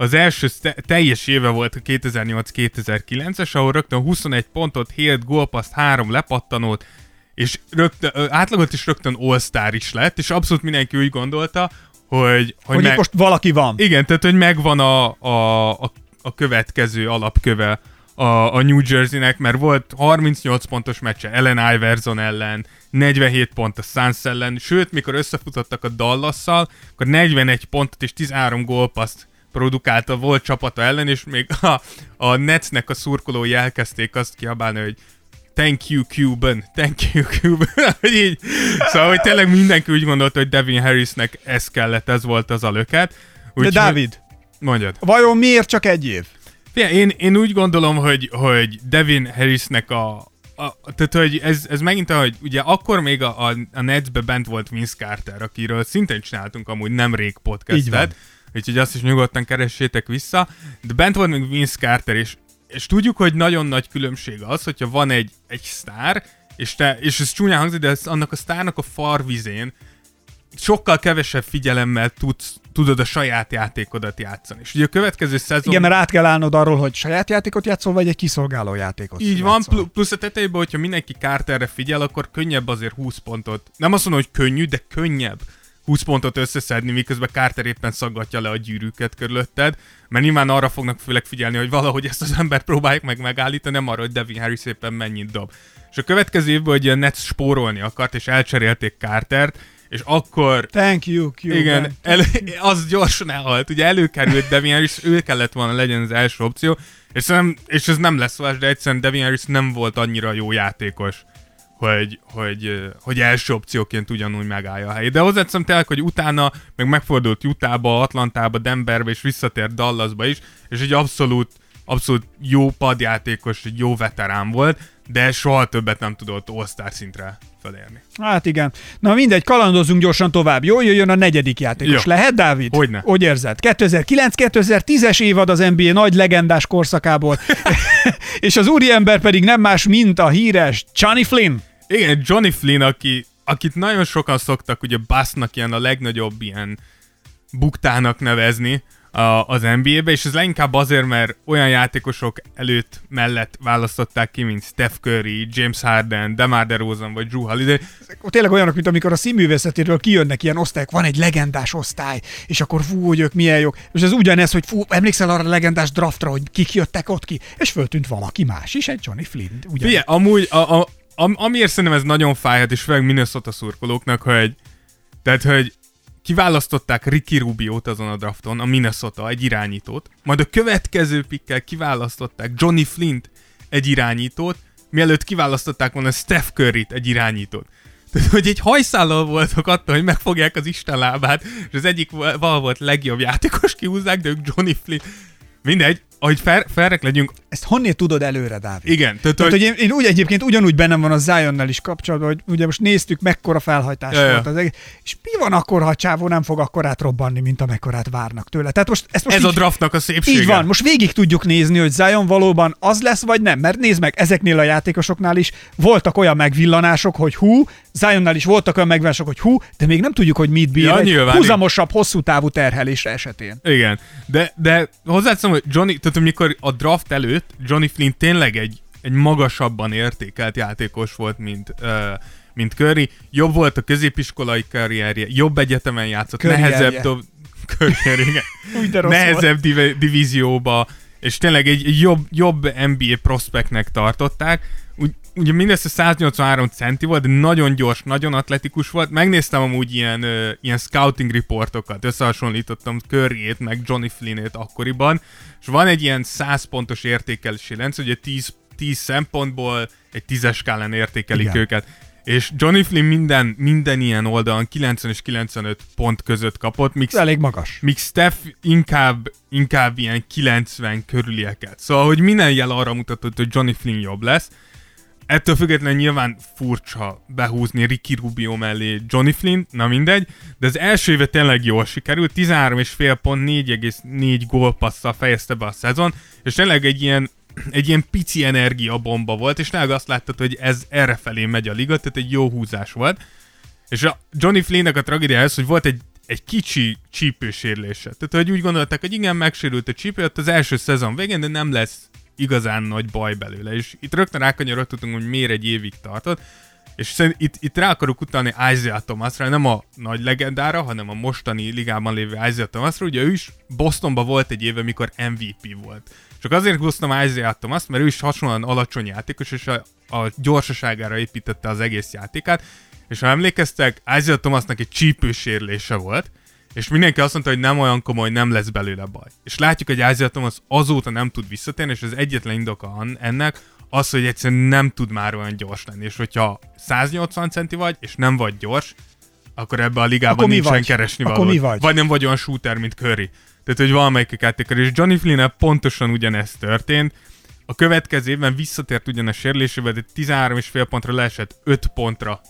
az első te- teljes éve volt a 2008-2009-es, ahol rögtön 21 pontot, 7 gólpaszt, 3 lepattanót, és rögtön, átlagot is rögtön all is lett, és abszolút mindenki úgy gondolta, hogy, hogy, Hogy itt most valaki van. igen, tehát hogy megvan a, a, a, a következő alapköve a, a New Jersey-nek, mert volt 38 pontos meccse Ellen Iverson ellen, 47 pont a Suns ellen, sőt, mikor összefutottak a Dallasszal, akkor 41 pontot és 13 gólpaszt produkálta volt csapata ellen, és még a, a Netsnek a szurkolói elkezdték azt kiabálni, hogy Thank you, Cuban. Thank you, Cuban. hogy így. Szóval, hogy tényleg mindenki úgy gondolta, hogy Devin Harrisnek ez kellett, ez volt az a löket. De Úgyhogy- Dávid, Mondjad. vajon miért csak egy év? Figyelj, én, én úgy gondolom, hogy, hogy Devin Harrisnek a, a tehát, hogy ez, ez megint, hogy ugye akkor még a, a, a Netsbe bent volt Vince Carter, akiről szintén csináltunk amúgy nemrég Így van. Úgyhogy azt is nyugodtan keressétek vissza, de bent volt még Vince Carter, és, és tudjuk, hogy nagyon nagy különbség az, hogyha van egy, egy sztár, és, te, és ez csúnyán hangzik, de ez, annak a sztárnak a farvizén sokkal kevesebb figyelemmel tudsz, tudod a saját játékodat játszani. És ugye a következő szezon... Igen, mert át kell állnod arról, hogy saját játékot játszol, vagy egy kiszolgáló játékot Így van, játszol. pl- plusz a tetejében, hogyha mindenki Carterre figyel, akkor könnyebb azért 20 pontot. Nem azt mondom, hogy könnyű, de könnyebb 20 pontot összeszedni, miközben Carter éppen szaggatja le a gyűrűket körülötted, mert nyilván arra fognak főleg figyelni, hogy valahogy ezt az embert próbáljuk meg megállítani, nem arra, hogy Devin Harris éppen mennyit dob. És a következő évben, hogy a Nets spórolni akart, és elcserélték Cartert, és akkor Thank you, Cuban. igen, elő, az gyorsan elhalt. Ugye előkerült Devin Harris, ő kellett volna legyen az első opció, és, nem, és ez nem lesz vás, de egyszerűen Devin Harris nem volt annyira jó játékos, hogy, hogy, hogy első opcióként ugyanúgy megállja a helyét. De hozzáteszem tényleg, hogy utána meg megfordult Utahba, Atlantába, Denverbe, és visszatért Dallasba is, és egy abszolút, abszolút jó padjátékos, egy jó veterán volt, de soha többet nem tudott all szintre felérni. Hát igen. Na mindegy, kalandozunk gyorsan tovább. Jó, jöjjön a negyedik játékos. Jó. Lehet, Dávid? Hogyne. Hogy érzed? 2009-2010-es évad az NBA nagy legendás korszakából. és az úriember pedig nem más, mint a híres Johnny Flynn. Igen, Johnny Flynn, aki, akit nagyon sokan szoktak ugye Bassnak ilyen a legnagyobb ilyen buktának nevezni a, az NBA-be, és ez leginkább azért, mert olyan játékosok előtt mellett választották ki, mint Steph Curry, James Harden, DeMar DeRozan vagy Drew Holiday. Tényleg olyanok, mint amikor a színművészetéről kijönnek ilyen osztályok, van egy legendás osztály, és akkor fú, hogy ők milyen jók. És ez ugyanez, hogy fú, emlékszel arra a legendás draftra, hogy kik jöttek ott ki, és föltűnt valaki más is, egy Johnny Flynn. Ugye, amúgy, a, a, am, amiért szerintem ez nagyon fájhat, és főleg Minnesota szurkolóknak, hogy tehát, hogy kiválasztották Ricky Rubiót azon a drafton, a Minnesota, egy irányítót, majd a következő pikkel kiválasztották Johnny Flint, egy irányítót, mielőtt kiválasztották volna Steph Curryt, egy irányítót. Tehát, hogy egy hajszállal voltak attól, hogy megfogják az Isten lábát, és az egyik val volt legjobb játékos kihúzzák, de ők Johnny Flint. Mindegy, fel, felrek legyünk, Ezt honnét tudod előre, Dávid? igen, tehát, Tehát, hogy, hogy én, én úgy egyébként ugyanúgy bennem van a Zionnel is kapcsolatban, hogy ugye most néztük, mekkora felhajtás Ja, volt az egész, és mi van akkor, ha csávó nem fog akkorát robbanni, mint amekkorát várnak tőle. Tehát most ezt most ez így, a draftnak a szépsége. így van, most végig tudjuk nézni, hogy Zion valóban az lesz, vagy nem. Mert nézd meg, ezeknél a játékosoknál is voltak olyan megvillanások, hogy hú, Zionnál is voltak olyan megvillanások, hogy hú, de még nem tudjuk, hogy mit bír Ja, egy húzamosabb, hosszú távú terhelésre esetén. Igen, de, de hozzáteszem, hogy Johnny, tehát amikor a draft előtt Johnny Flynn tényleg egy, egy magasabban értékelt játékos volt, mint, uh, mint Curry. Jobb volt a középiskolai karrierje, jobb egyetemen játszott, Karrierje. nehezebb, do- karrierje, igen. Nehezebb div- divízióba, és tényleg egy, egy jobb, jobb NBA prospektnek tartották. Ugye mindössze 183 centi volt, de nagyon gyors, nagyon atletikus volt. Megnéztem amúgy ilyen, uh, ilyen scouting riportokat, összehasonlítottam Curryét meg Johnny Flynnét akkoriban, és van egy ilyen 100 pontos értékelési rendszer, ugye 10, 10 szempontból egy 10-es skálán értékelik Igen. őket. És Johnny Flynn minden, minden ilyen oldalon 90 és 95 pont között kapott, míg elég magas. míg Steph inkább, inkább ilyen 90 körülieket. Szóval, hogy minden jel arra mutatott, hogy Johnny Flynn jobb lesz. Ettől függetlenül nyilván furcsa behúzni Ricky Rubio mellé Johnny Flynn, na mindegy, de az első éve tényleg jól sikerült, 13,5 pont, 4,4 gólpasszal fejezte be a szezon, és tényleg egy ilyen egy ilyen pici energiabomba volt, és tényleg azt láttad, hogy ez erre felé megy a liga, tehát egy jó húzás volt. És a Johnny Flynnek a tragédia az, hogy volt egy, egy kicsi csípősérlése. Tehát, hogy úgy gondolták, hogy igen, megsérült a csípő az első szezon végén, de nem lesz igazán nagy baj belőle. És itt rögtön rákanyarodhatunk, hogy miért egy évig tartott. És szerint itt, itt rá akarok utalni Isaiah Thomasra, nem a nagy legendára, hanem a mostani ligában lévő Isaiah Thomasra. Ugye ő is Bostonban volt egy éve, mikor MVP volt. Csak azért hoztam Isaiah Thomas, mert ő is hasonlóan alacsony játékos, és a, a gyorsaságára építette az egész játékát. És ha emlékeztek, Isaiah Thomasnak egy csípősérlése volt, és mindenki azt mondta, hogy nem olyan komoly, nem lesz belőle baj. És látjuk, hogy Isaiah Thomas azóta nem tud visszatérni, és az egyetlen indoka ennek az, hogy egyszerűen nem tud már olyan gyors lenni. És hogyha 180 centi vagy, és nem vagy gyors, akkor ebbe a ligában Akkor nincsen vagy? keresni Akkor mi vagy? Vagy nem vagy olyan shooter, mint Curry. Tehát, hogy valamelyik játékos. És Johnny flynn pontosan ugyanezt történt. A következő évben visszatért ugyan a sérülésével, de 13,5 pontra leesett 5 pontra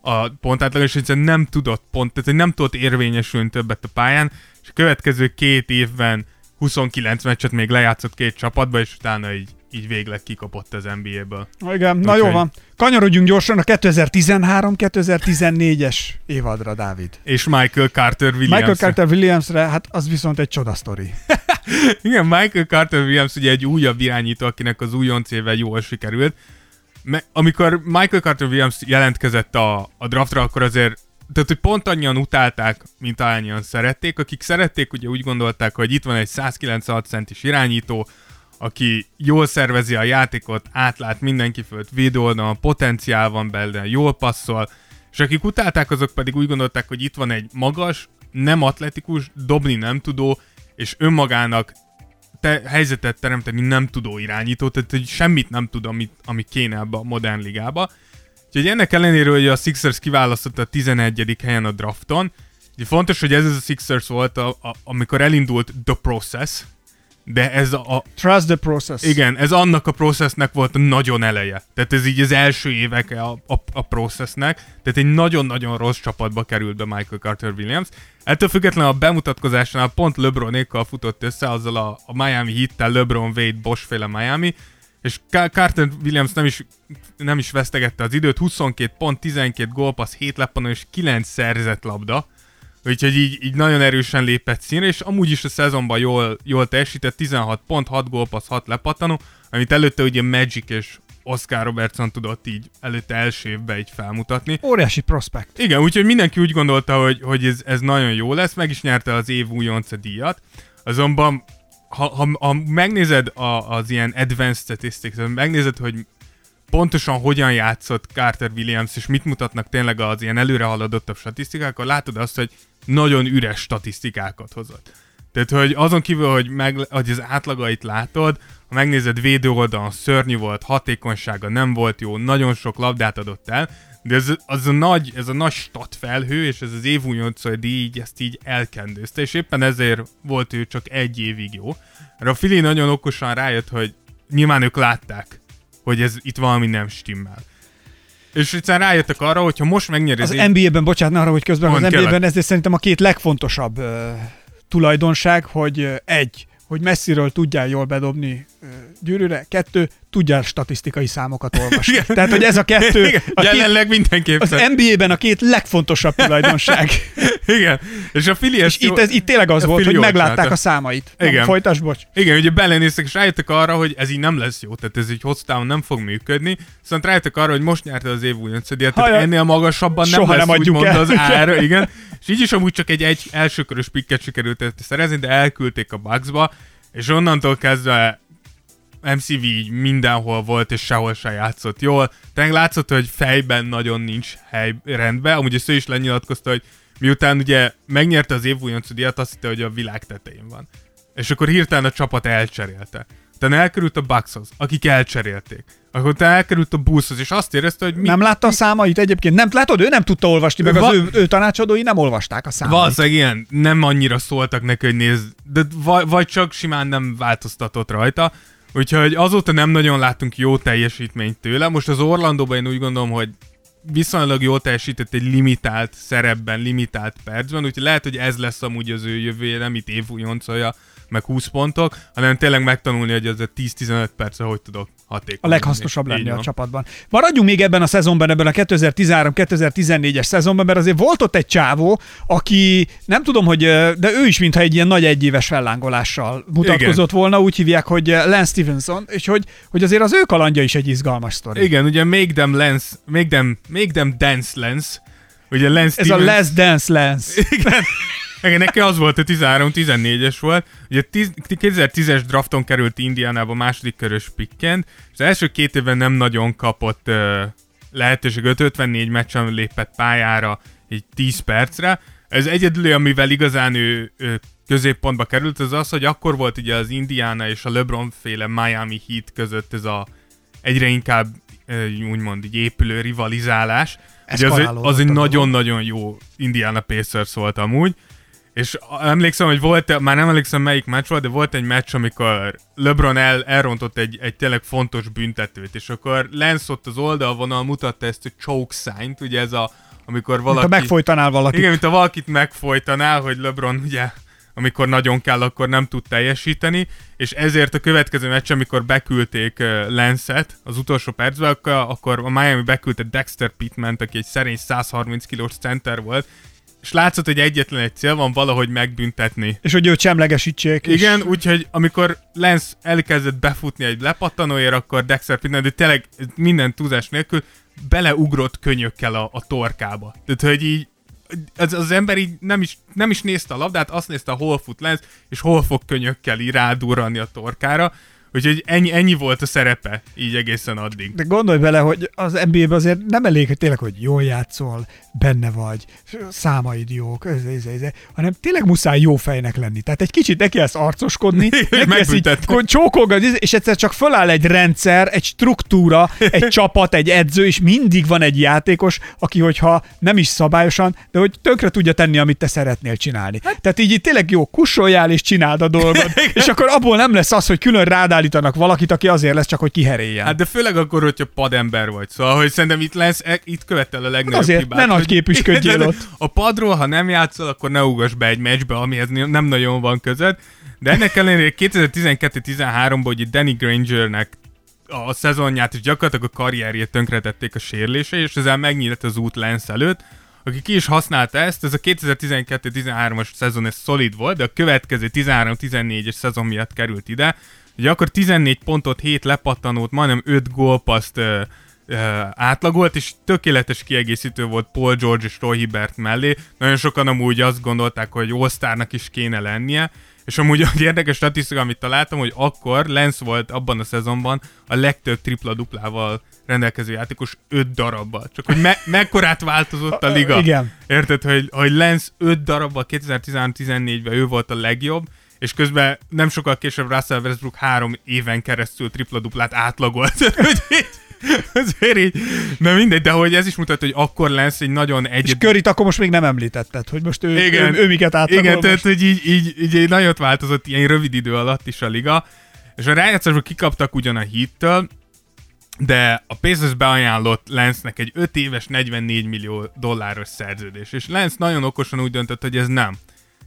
a pontátlag, és egyszerűen nem tudott pont, tehát nem tudott érvényesülni többet a pályán, és a következő két évben 29 meccset még lejátszott két csapatba, és utána így, így végleg kikapott az NBA-ből. Igen, na Úgyhogy- jó van. Kanyarodjunk gyorsan a 2013-2014-es évadra, Dávid. És Michael Carter Williams. Michael Carter Williamsre, hát az viszont egy csoda sztori. Igen, Michael Carter Williams ugye egy újabb irányító, akinek az újonc éve jól sikerült. Me- amikor Michael Carter Williams jelentkezett a, a draftra, akkor azért tehát, hogy pont annyian utálták, mint annyian szerették. Akik szerették, ugye úgy gondolták, hogy itt van egy 196 centis irányító, aki jól szervezi a játékot, átlát mindenki fölött, védőoldalon, potenciál van belőle, jól passzol, És akik utálták, azok pedig úgy gondolták, hogy itt van egy magas, nem atletikus, dobni nem tudó, és önmagának te, helyzetet teremteni nem tudó irányító, tehát hogy semmit nem tud, amit, ami kéne ebbe a modern ligába. Úgyhogy ennek ellenére, hogy a Sixers kiválasztotta a 11. helyen a drafton, fontos, hogy ez az a Sixers volt, a, a, amikor elindult The Process, de ez a, Trust the process. igen, ez annak a processnek volt a nagyon eleje. Tehát ez így az első évek a, a, a processnek. Tehát egy nagyon-nagyon rossz csapatba került be Michael Carter Williams. Ettől függetlenül a bemutatkozásnál pont LeBronékkal futott össze azzal a, a Miami hittel LeBron Wade Bosch féle Miami, és Car- Carter Williams nem is, nem is vesztegette az időt, 22 pont, 12 gólpassz, 7 leppanó és 9 szerzett labda. Úgyhogy így, így nagyon erősen lépett színre, és amúgy is a szezonban jól, jól teljesített, 16 pont, 6 gólpassz, 6 lepattanó, amit előtte ugye Magic és Oscar Robertson tudott így előtte első évben így felmutatni. Óriási prospekt. Igen, úgyhogy mindenki úgy gondolta, hogy, hogy ez, ez nagyon jó lesz, meg is nyerte az év újonca díjat. Azonban, ha, ha, ha megnézed a, az ilyen advanced statistics, megnézed, hogy pontosan hogyan játszott Carter Williams, és mit mutatnak tényleg az ilyen előre haladottabb statisztikák, akkor látod azt, hogy nagyon üres statisztikákat hozott. Tehát, hogy azon kívül, hogy, meg, hogy az átlagait látod, ha megnézed védő oldalon szörnyű volt, hatékonysága nem volt jó, nagyon sok labdát adott el, de ez, az a nagy, ez a nagy stat felhő, és ez az év újoncai így ezt így elkendőzte, és éppen ezért volt ő csak egy évig jó. Erre a Fili nagyon okosan rájött, hogy nyilván ők látták, hogy ez itt valami nem stimmel. És egyszerűen rájöttek arra, hogy ha most megnyeri Az év- NBA-ben, bocsánat, arra, hogy közben az Mondd, NBA-ben kérlek. ez szerintem a két legfontosabb ö, tulajdonság, hogy ö, egy, hogy messziről tudjál jól bedobni gyűrűre, kettő, tudjál statisztikai számokat olvasni. Igen. Tehát, hogy ez a kettő, Igen, a két, jelenleg mindenképpen. az NBA-ben a két legfontosabb tulajdonság. Igen, és a Fili És ezt jó- itt, ez, itt tényleg az a volt, hogy meglátták csinálta. a számait. Igen. Nem, folytasd, bocs. Igen, ugye belenéztek, és rájöttek arra, hogy ez így nem lesz jó, tehát ez így hosszú távon nem fog működni, viszont rájöttek arra, hogy most nyerte az év újoncadíjat, tehát Hajaj. ennél magasabban nem Soha lesz nem adjuk úgymond el. az ára, igen. És így is amúgy csak egy, egy elsőkörös pikket sikerült ezt szerezni, de elküldték a Bucksba, és onnantól kezdve MCV így mindenhol volt, és sehol se játszott jól. Tehát látszott, hogy fejben nagyon nincs hely rendben. Amúgy ezt ő is lenyilatkozta, hogy miután ugye megnyerte az év díjat, azt hitte, hogy a világ tetején van. És akkor hirtelen a csapat elcserélte. Utána elkerült a Buckshoz, akik elcserélték. Akkor utána elkerült a Bullshoz, és azt érezte, hogy mi, Nem látta a számait egyébként? Nem, látod, ő nem tudta olvasni, meg az Va- ő, ő tanácsadói nem olvasták a számait. Valószínűleg ilyen, nem annyira szóltak neki, hogy nézd, de vagy, vagy csak simán nem változtatott rajta. Úgyhogy azóta nem nagyon láttunk jó teljesítményt tőle. Most az Orlandóban én úgy gondolom, hogy viszonylag jól teljesített egy limitált szerepben, limitált percben, úgyhogy lehet, hogy ez lesz amúgy az ő jövője, nem itt évújoncolja, meg 20 pontok, hanem tényleg megtanulni, hogy az a 10-15 perce hogy tudok hatékony. a leghasznosabb lenni. a van. csapatban. Maradjunk még ebben a szezonban, ebben a 2013-2014-es szezonban, mert azért volt ott egy csávó, aki nem tudom, hogy, de ő is mintha egy ilyen nagy egyéves fellángolással mutatkozott Igen. volna, úgy hívják, hogy Lance Stevenson, és hogy, hogy azért az ő kalandja is egy izgalmas sztori. Igen, ugye Make Them Lens, Make Them, make them Dance Lens, ugye Lance Ez a Stevens- Last Dance Lance. Igen. Igen, neki az volt, a 13-14-es volt. Ugye 10 2010-es drafton került Indiánába második körös pickent, és az első két évben nem nagyon kapott uh, lehetőség, 54 meccsen lépett pályára, így 10 percre. Ez egyedül, amivel igazán ő, ő középpontba került, az az, hogy akkor volt ugye az Indiana és a LeBron féle Miami Heat között ez a egyre inkább úgymond így épülő rivalizálás. Ugye az, egy- az egy nagyon-nagyon jó Indiana Pacers volt amúgy, és a- emlékszem, hogy volt, már nem emlékszem melyik meccs volt, de volt egy meccs, amikor LeBron el, elrontott egy, egy tényleg fontos büntetőt, és akkor Lance ott az oldalvonal mutatta ezt a choke sign-t, ugye ez a, amikor Mint valaki... ha megfojtanál valakit. Igen, mint ha valakit megfojtanál, hogy LeBron ugye amikor nagyon kell, akkor nem tud teljesíteni, és ezért a következő meccs, amikor beküldték Lance-et az utolsó percben, akkor, akkor a Miami beküldte Dexter Pittman, aki egy szerény 130 kilós center volt, és látszott, hogy egyetlen egy cél van valahogy megbüntetni. És hogy őt semlegesítsék. és- Igen, úgyhogy amikor Lance elkezdett befutni egy lepattanóért, akkor Dexter Pittman, de tényleg minden túlzás nélkül beleugrott könyökkel a, a torkába. Tehát, hogy így az, az ember így nem is, nem is nézte a labdát, azt nézte, hol fut Lance, és hol fog könyökkel így rádurrani a torkára. Úgyhogy ennyi, ennyi volt a szerepe, így egészen addig. De gondolj bele, hogy az NBA-ben azért nem elég, hogy tényleg, hogy jól játszol, benne vagy, számaid jók, ez, ez, ez, ez, hanem tényleg muszáj jó fejnek lenni. Tehát egy kicsit neki ezt arcoskodni, neki ezt így csókolgatni, és egyszer csak föláll egy rendszer, egy struktúra, egy csapat, egy edző, és mindig van egy játékos, aki, hogyha nem is szabályosan, de hogy tönkre tudja tenni, amit te szeretnél csinálni. Hát- Tehát így, így tényleg jó, kussoljál és csináld a dolgot, és akkor abból nem lesz az, hogy külön rád állítanak valakit, aki azért lesz csak, hogy kiheréljen. Hát de főleg akkor, hogyha padember vagy. Szóval, hogy szerintem itt lesz, e- itt követel a legnagyobb Azért, hibát. ne nagy hogy- képüsködjél ott. A padról, ha nem játszol, akkor ne ugass be egy meccsbe, amihez nem nagyon van között. De ennek ellenére 2012-13-ban ugye Danny Grangernek a szezonját és gyakorlatilag a karrierjét tönkretették a sérülése, és ezzel megnyílt az út Lance előtt, aki ki is használta ezt, ez a 2012-13-as szezon ez szolid volt, de a következő 13-14-es szezon miatt került ide, ugye akkor 14 pontot, 7 lepattanót, majdnem 5 gólpaszt ö, ö, átlagolt, és tökéletes kiegészítő volt Paul George és Roy Hibbert mellé. Nagyon sokan amúgy azt gondolták, hogy all is kéne lennie, és amúgy egy érdekes statisztika, amit találtam, hogy akkor Lance volt abban a szezonban a legtöbb tripla-duplával rendelkező játékos 5 darabbal. Csak hogy me- mekkorát változott a liga. Igen. Érted, hogy, hogy Lance 5 darabbal 2013-14-ben ő volt a legjobb, és közben nem sokkal később Russell Westbrook három éven keresztül tripla-duplát átlagolt. Azért így, na mindegy, de hogy ez is mutat, hogy akkor lesz egy nagyon És egyedi... Körit akkor most még nem említetted, hogy most ő, Igen. ő, ő miket átlagol Igen, most. tehát hogy így, így, így, így nagyot változott ilyen rövid idő alatt is a liga, és a rájátszásban kikaptak ugyan a hittől, de a Pacers beajánlott Lance-nek egy 5 éves 44 millió dolláros szerződés, és Lance nagyon okosan úgy döntött, hogy ez nem.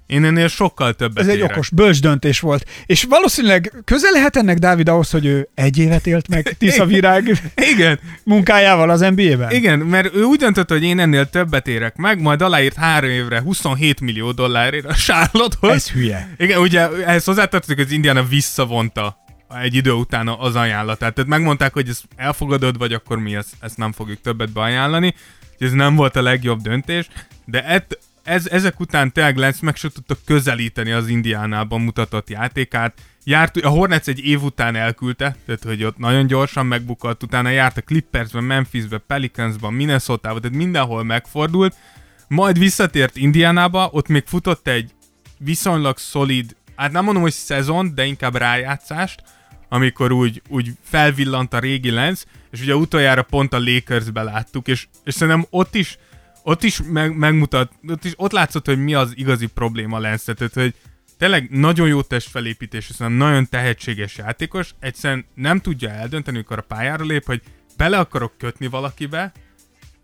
Én ennél sokkal többet Ez egy érek. okos, bölcs döntés volt. És valószínűleg közel lehet ennek Dávid ahhoz, hogy ő egy évet élt meg Tisza Virág Igen, munkájával az NBA-ben? igen, mert ő úgy döntött, hogy én ennél többet érek meg, majd aláírt három évre 27 millió dollárért a Charlotte-hoz. Ez hülye. Igen, ugye ehhez hozzátartozik, hogy az Indiana visszavonta egy idő után az ajánlatát. Tehát megmondták, hogy ezt elfogadod, vagy akkor mi ezt, ezt nem fogjuk többet beajánlani. Ez nem volt a legjobb döntés, de et, ez, ezek után tényleg Lance meg se tudta közelíteni az Indiánában mutatott játékát. Járt, a Hornets egy év után elküldte, tehát hogy ott nagyon gyorsan megbukott, utána járt a Clippersben, Memphisbe, Pelicansban, Minnesota-ba, tehát mindenhol megfordult, majd visszatért Indiánába, ott még futott egy viszonylag szolid, hát nem mondom, hogy szezon, de inkább rájátszást, amikor úgy, úgy felvillant a régi Lens, és ugye utoljára pont a Lakersbe láttuk, és, és szerintem ott is, ott is meg, megmutat, ott, is, ott látszott, hogy mi az igazi probléma Lens, tehát hogy tényleg nagyon jó testfelépítés, hiszen nagyon tehetséges játékos, egyszerűen nem tudja eldönteni, amikor a pályára lép, hogy bele akarok kötni valakibe,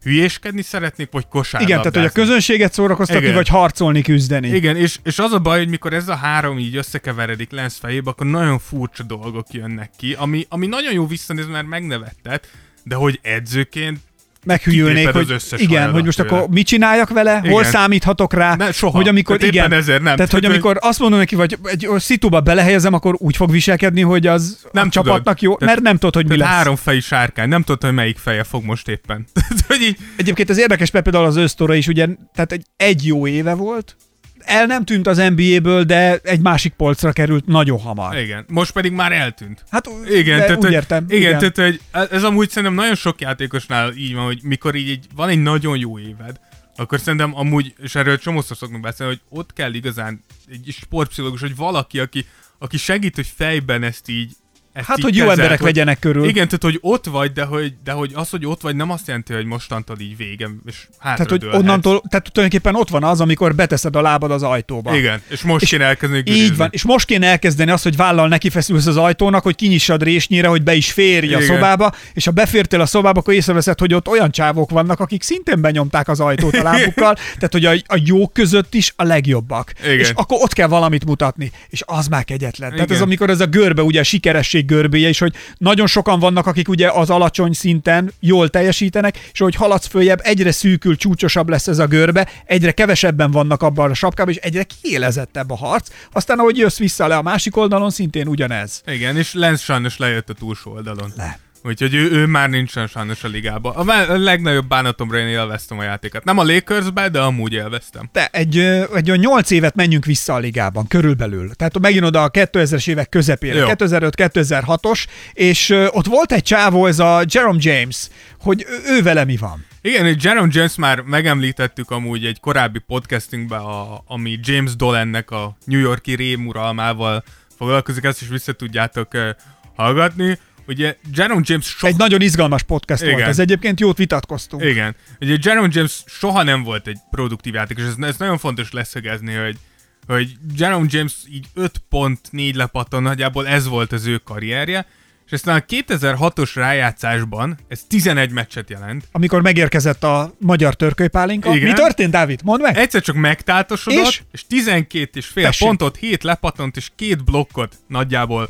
hülyéskedni szeretnék, vagy kosárlabdázni. Igen, tehát hogy a közönséget szórakoztatni, Igen. vagy harcolni, küzdeni. Igen, és, és az a baj, hogy mikor ez a három így összekeveredik Lens fejébe, akkor nagyon furcsa dolgok jönnek ki, ami, ami nagyon jó visszanézni, mert megnevettet, de hogy edzőként Meghűlnék, hogy igen, hogy most akkor mit csináljak vele, igen. hol számíthatok rá, Ne, soha. hogy amikor Tehát igen, ezért nem. tehát hogy amikor azt mondom neki, vagy egy szituba belehelyezem, akkor úgy fog viselkedni, hogy az nem a tudod. csapatnak jó, Tehát- mert nem tudod, hogy mi lesz. három fejű sárkány, nem tudod, hogy melyik feje fog most éppen. Tehát, hogy így, Egyébként az érdekes, mert például az ősztora is ugye, tehát egy, egy jó éve volt, el nem tűnt az NBA-ből, de egy másik polcra került nagyon hamar. igen, most pedig már eltűnt. Hát Igen, tehát, úgy hogy- értem. Igen, igen. tehát hogy ez amúgy szerintem nagyon sok játékosnál így van, hogy mikor így egy, van egy nagyon jó éved, akkor szerintem amúgy, és erről csomószor szoktunk beszélni, hogy ott kell igazán egy sportpszichológus, vagy valaki, aki, aki segít, hogy fejben ezt így ezt Hát, így hogy jó kezeld, emberek hogy- vegyenek körül. Igen, tehát, hogy ott vagy, de hogy, de hogy az, hogy ott vagy, nem azt jelenti, hogy mostantól így vége, és Tehát, hogy onnantól, tehát tulajdonképpen ott van az, amikor beteszed a lábad az ajtóba. Igen, és most És kéne elkezdeni Így gürizni. van, és most kéne elkezdeni azt, hogy vállal neki feszülsz az ajtónak, hogy kinyissad résnyire, hogy be is férj a Igen. szobába, és ha befértél a szobába, akkor észreveszed, hogy ott olyan csávok vannak, akik szintén benyomták az ajtót a lábukkal, tehát hogy a, a jók között is a legjobbak. Igen. És akkor ott kell valamit mutatni, és az már kegyetlen. Tehát ez Igen. amikor ez a görbe, ugye a sikeresség görbéje is, hogy nagyon sokan vannak, akik ugye az alacsony szinten jól teljesítenek, és hogy haladsz följebb, egyre szűkül, csúcsosabb lesz ez a görbe, egyre kevesebben vannak abban a sapkában, és egyre kiélezettebb a harc. Aztán, ahogy jössz vissza le a másik oldalon, szintén ugyanez. Igen, és Lens sajnos lejött a túlsó oldalon. Le. Úgyhogy ő, ő már nincsen sajnos a ligában. A, a legnagyobb bánatomra én élveztem a játékot. Nem a Lakersbe, de amúgy élveztem. De egy, egy olyan 8 évet menjünk vissza a ligában, körülbelül. Tehát megint oda a 2000-es évek közepére, Jó. 2005-2006-os, és ott volt egy csávó, ez a Jerome James, hogy ő, vele mi van. Igen, hogy Jerome James már megemlítettük amúgy egy korábbi podcastünkben, a, ami James Dolannek a New Yorki rémuralmával foglalkozik, ezt is vissza tudjátok hallgatni. Ugye Jerome James soha... Egy nagyon izgalmas podcast volt, Igen. ez egyébként jót vitatkoztunk. Igen. Ugye Jerome James soha nem volt egy produktív játékos, ez, ez nagyon fontos leszögezni, hogy, hogy Jerome James így 5.4 lepattan, nagyjából ez volt az ő karrierje, és aztán a 2006-os rájátszásban ez 11 meccset jelent. Amikor megérkezett a magyar törkölypálinka. Igen. Mi történt, Dávid? Mondd meg! Egyszer csak megtátosodott, És? és, és 12 és fél Tessék. pontot, 7 lepattant és két blokkot nagyjából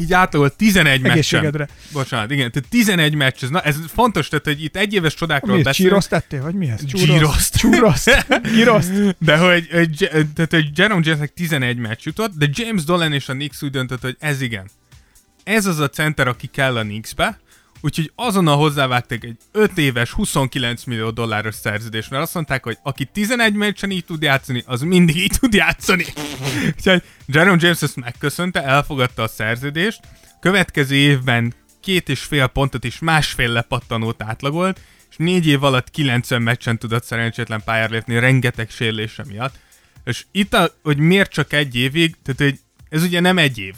így átlagolt 11 meccsen. Bocsánat, igen, tehát 11 meccs, ez, na, ez fontos, tehát hogy itt egy éves csodákról beszélünk. csíroszt tettél, vagy mi ez? Gyíroszt. Csúroszt. Gyíroszt. De hogy, hogy, tehát, hogy Jerome Jamesnek 11 meccs jutott, de James Dolan és a Knicks úgy döntött, hogy ez igen. Ez az a center, aki kell a Knicksbe, úgyhogy azonnal hozzávágták egy 5 éves, 29 millió dolláros szerződést, mert azt mondták, hogy aki 11 meccsen így tud játszani, az mindig így tud játszani. Úgyhogy Jerome James ezt megköszönte, elfogadta a szerződést, következő évben két és fél pontot és másfél lepattanót átlagolt, és négy év alatt 90 meccsen tudott szerencsétlen pályára lépni rengeteg sérülése miatt. És itt, a, hogy miért csak egy évig, tehát hogy ez ugye nem egy év,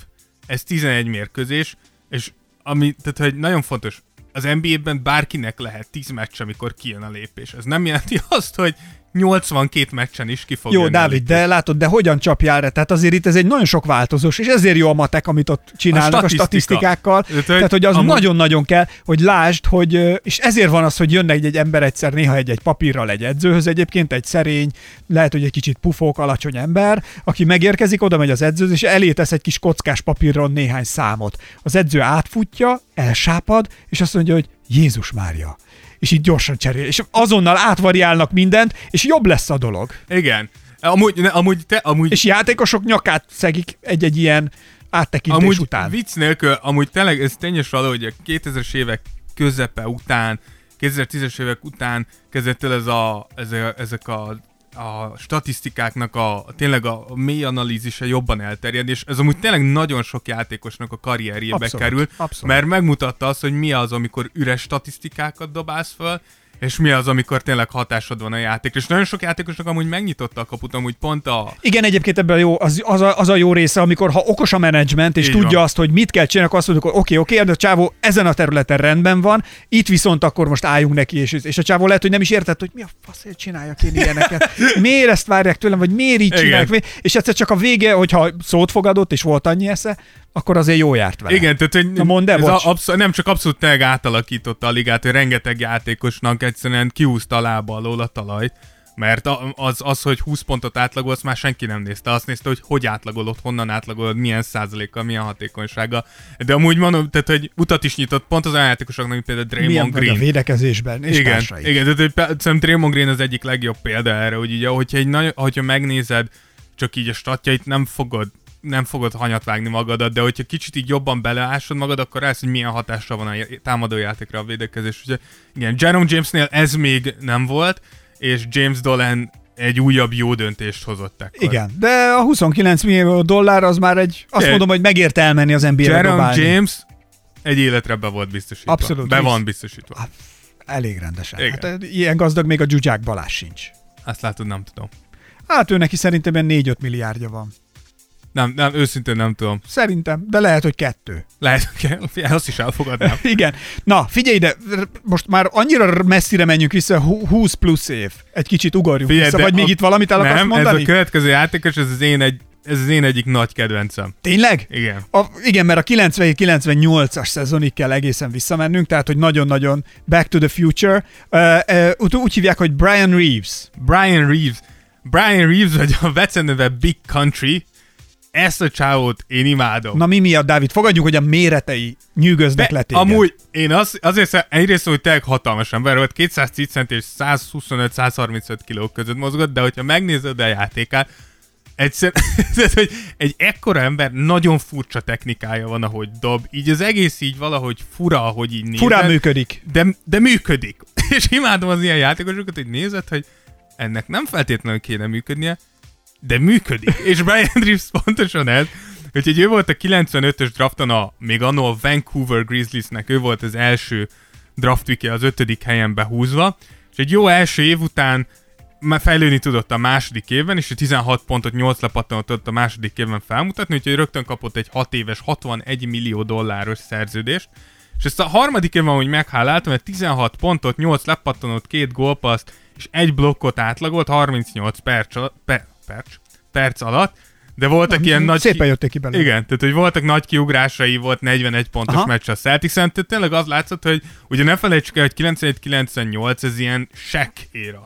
ez 11 mérkőzés, és ami, tehát hogy nagyon fontos, az NBA-ben bárkinek lehet 10 meccs, amikor kijön a lépés. Ez nem jelenti azt, hogy 82 meccsen is ki fog Jó, a Dávid, de látod, de hogyan csapjál rá? Tehát azért itt ez egy nagyon sok változós, és ezért jó a matek, amit ott csinálnak a, statisztika. statisztikákkal. Tehát, hogy Tehát, hogy az amúgy- nagyon-nagyon kell, hogy lásd, hogy, és ezért van az, hogy jönne egy, ember egyszer néha egy, egy papírral egy edzőhöz, egyébként egy szerény, lehet, hogy egy kicsit pufók, alacsony ember, aki megérkezik, oda megy az edzőhöz, és elé tesz egy kis kockás papírról néhány számot. Az edző átfutja, elsápad, és azt mondja, hogy Jézus Mária. És így gyorsan cserél, és azonnal átvariálnak mindent, és jobb lesz a dolog. Igen. Amúgy, ne, amúgy te, amúgy És játékosok nyakát szegik egy-egy ilyen áttekintés amúgy után. vicc nélkül, amúgy tényleg ez tényes való, hogy a 2000-es évek közepe után, 2010-es évek után kezdett el ez a, ez a, ezek a a statisztikáknak a tényleg a mély analízise jobban elterjed, és ez amúgy tényleg nagyon sok játékosnak a karrierjébe Abszolút, került, abszolút. mert megmutatta azt, hogy mi az, amikor üres statisztikákat dobálsz föl, és mi az, amikor tényleg hatásod van a játékra. És nagyon sok játékosnak amúgy megnyitotta a kaput, amúgy pont a, Igen, egyébként ebben jó, az, az, a, az a jó része, amikor ha okos a menedzsment, és Így tudja van. azt, hogy mit kell csinálni, akkor azt mondjuk, hogy oké, oké, de a csávó ezen a területen rendben van, itt viszont akkor most álljunk neki, és, és a csávó lehet, hogy nem is értett, hogy mi a faszért csináljak én ilyeneket. Miért ezt várják tőlem, vagy miért így Igen. csinálják? Mi- És egyszer csak a vége, hogyha szót fogadott, és volt annyi esze, akkor azért jó járt vele. Igen, tehát hogy Na mondd el, ez bocs. a, abszol, nem csak abszolút tényleg átalakította a ligát, hogy rengeteg játékosnak egyszerűen kiúzta a lába alól a talajt, mert a- az, az, hogy 20 pontot átlagolsz, már senki nem nézte. Azt nézte, hogy hogy átlagolod, honnan átlagolod, milyen százalékkal, milyen hatékonysággal. De amúgy mondom, tehát, hogy utat is nyitott pont az olyan játékosoknak, mint például Milyen Draymond a Green. védekezésben, és igen, társai. igen, tehát hogy szerintem Draymond Green az egyik legjobb példa erre, hogy ugye, hogyha, egy nagy, hogyha megnézed csak így a statjait, nem fogod nem fogod hanyat vágni magadat, de hogyha kicsit így jobban beleásod magad, akkor rász, hogy milyen hatással van a támadójátékra a védekezés. Ugye, igen, Jerome Jamesnél ez még nem volt, és James Dolan egy újabb jó döntést hozott ekkor. Igen, de a 29 millió dollár az már egy, azt mondom, hogy megérte elmenni az NBA-re Jerome dobálni. James egy életre be volt biztosítva. Abszolút, Be van biztosítva. Elég rendesen. Igen. Hát, ilyen gazdag még a Zsuzsák Balázs sincs. Azt látod, nem tudom. Hát ő neki szerintem ilyen 4-5 milliárdja van. Nem, nem, őszintén nem tudom. Szerintem, de lehet, hogy kettő. Lehet, hogy azt is elfogadnám. Igen. Na, figyelj ide, most már annyira messzire menjünk vissza, hú- 20 plusz év. Egy kicsit ugorjunk Figyelj, vissza, vagy még a- itt valamit el akarsz Nem, mondani? ez a következő játékos, ez az én, egy, ez az én egyik nagy kedvencem. Tényleg? Igen. A, igen, mert a 97-98-as szezonig kell egészen visszamennünk, tehát hogy nagyon-nagyon back to the future. Uh, uh, úgy, úgy hívják, hogy Brian Reeves. Brian Reeves. Brian Reeves, vagy a beceneve Big Country, ezt a csávót én imádom. Na mi miatt, Dávid? Fogadjuk, hogy a méretei nyűgöznek le téged. amúgy én az, azért szem- egyrészt, hogy tényleg hatalmas ember volt, 210 cent és 125-135 kiló között mozgott, de hogyha megnézed a játékát, egyszer, tehát, hogy egy ekkora ember nagyon furcsa technikája van, ahogy dob. Így az egész így valahogy fura, ahogy így nézed. Furán működik. De, de működik. És imádom az ilyen játékosokat, hogy nézed, hogy ennek nem feltétlenül kéne működnie, de működik. És Brian Reeves pontosan ez, Úgyhogy ő volt a 95-ös drafton, a, még annó a Vancouver Grizzliesnek, ő volt az első draft wiki az ötödik helyen behúzva, és egy jó első év után már fejlődni tudott a második évben, és a 16 pontot 8 lepattanot tudott a második évben felmutatni, úgyhogy rögtön kapott egy 6 éves 61 millió dolláros szerződést, és ezt a harmadik évben, hogy megháláltam, mert 16 pontot, 8 lepattanot, 2 gólpaszt, és egy blokkot átlagolt 38 perc, per, perc, perc alatt, de voltak Na, ilyen nagy... Szépen jöttek ki belőle. Igen, tehát hogy voltak nagy kiugrásai, volt 41 pontos Aha. meccs a celtics tehát tényleg az látszott, hogy ugye ne felejtsük el, hogy 91-98 ez ilyen Shaq éra.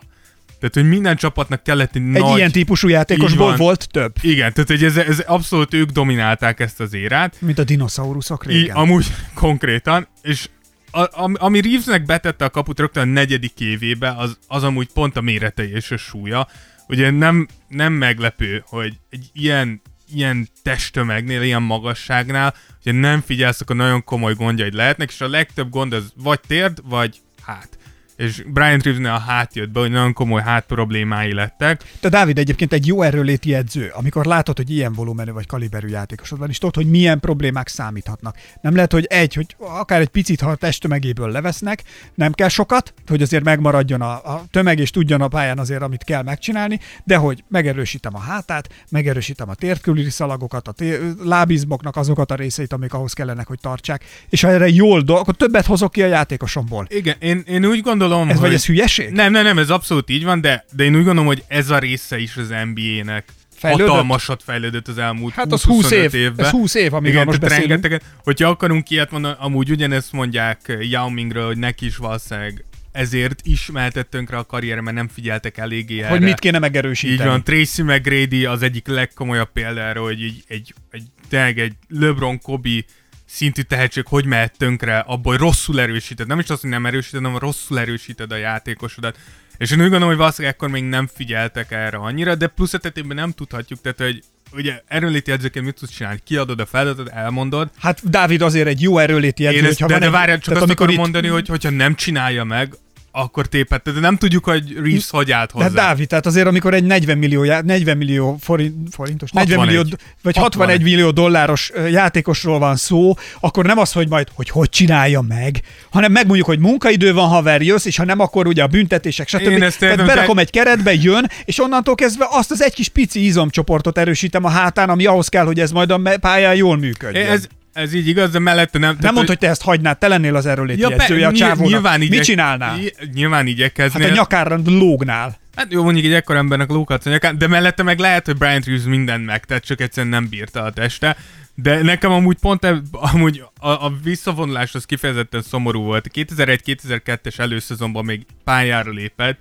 Tehát, hogy minden csapatnak kellett egy, Egy nagy... ilyen típusú játékosból volt több, Igen, tehát hogy ez, ez abszolút ők dominálták ezt az érát. mint a dinoszauruszok I, régen. amúgy konkrétan, és a, ami, ami Reevesnek betette a kaput rögtön a negyedik évébe, az, az amúgy pont a méretei és a súlya. Ugye nem, nem meglepő, hogy egy ilyen, ilyen testtömegnél, ilyen magasságnál, ugye nem figyelsz, akkor nagyon komoly gondjaid lehetnek, és a legtöbb gond az vagy térd, vagy hát. És Brian Reevesnél a hát jött be, hogy nagyon komoly hát problémái lettek. Te Dávid egyébként egy jó erőléti edző, amikor látod, hogy ilyen volumenű vagy kaliberű játékosod van, és tudod, hogy milyen problémák számíthatnak. Nem lehet, hogy egy, hogy akár egy picit, ha a testtömegéből levesznek, nem kell sokat, hogy azért megmaradjon a, a tömeg, és tudjon a pályán azért, amit kell megcsinálni, de hogy megerősítem a hátát, megerősítem a térküli szalagokat, a tér, lábizmoknak azokat a részeit, amik ahhoz kellenek, hogy tartsák, és ha erre jól dolg, akkor többet hozok ki a játékosomból. Igen, én, én úgy gondolom, Ez hogy... vagy ez hülyeség? Nem, nem, nem, ez abszolút így van, de, de én úgy gondolom, hogy ez a része is az NBA-nek Fejlődött? hatalmasat fejlődött az elmúlt Hát az 20 év, évben. ez 20 év, amiről Igen, most beszélünk. rengeteget. Hogyha akarunk ilyet mondani, amúgy ugyanezt mondják Yao Mingről, hogy neki is valószínűleg ezért is mehetett tönkre a karrier, mert nem figyeltek eléggé erre. Hogy mit kéne megerősíteni. Így van, Tracy McGrady az egyik legkomolyabb példára, hogy egy, egy, egy, tényleg egy LeBron Kobe szintű tehetség hogy mehet tönkre abból, hogy rosszul erősíted. Nem is az, hogy nem erősíted, hanem rosszul erősíted a játékosodat. És én úgy gondolom, hogy valószínűleg ekkor még nem figyeltek erre annyira, de plusz etetében nem tudhatjuk, tehát hogy ugye erőléti edzőként mit tudsz csinálni? Kiadod a feladatot, elmondod. Hát Dávid azért egy jó erőléti edző, Én ezt, hogyha de, van de várjál, csak azt amikor akarom itt- mondani, hogy hogyha nem csinálja meg, akkor tépett. De nem tudjuk, hogy Reeves hogy állt De hozzá. hát Dávid, tehát azért amikor egy 40 millió, já- 40 millió forint, forintos, 40 millió, 61. vagy 61 61 millió dolláros játékosról van szó, akkor nem az, hogy majd, hogy hogy csinálja meg, hanem megmondjuk, hogy munkaidő van, haver, jössz, és ha nem, akkor ugye a büntetések, stb. Én ezt Tehát de- berakom egy keretbe, jön, és onnantól kezdve azt az egy kis pici izomcsoportot erősítem a hátán, ami ahhoz kell, hogy ez majd a pályán jól működjön. Ez, ez így igaz, de mellette nem. nem mondd, hogy te ezt hagynád, te lennél az erőléti Ja, edzője a csávónak. nyilván Mit igyek- csinálnál? ny- Nyilván Hát igyekeznél. a nyakára lógnál. Hát jó, mondjuk egy ekkor embernek lókat a nyakán, de mellette meg lehet, hogy Brian Reeves mindent megtett, csak egyszerűen nem bírta a teste. De nekem amúgy pont eb, amúgy a, a visszavonulás az kifejezetten szomorú volt. 2001-2002-es előszezonban még pályára lépett,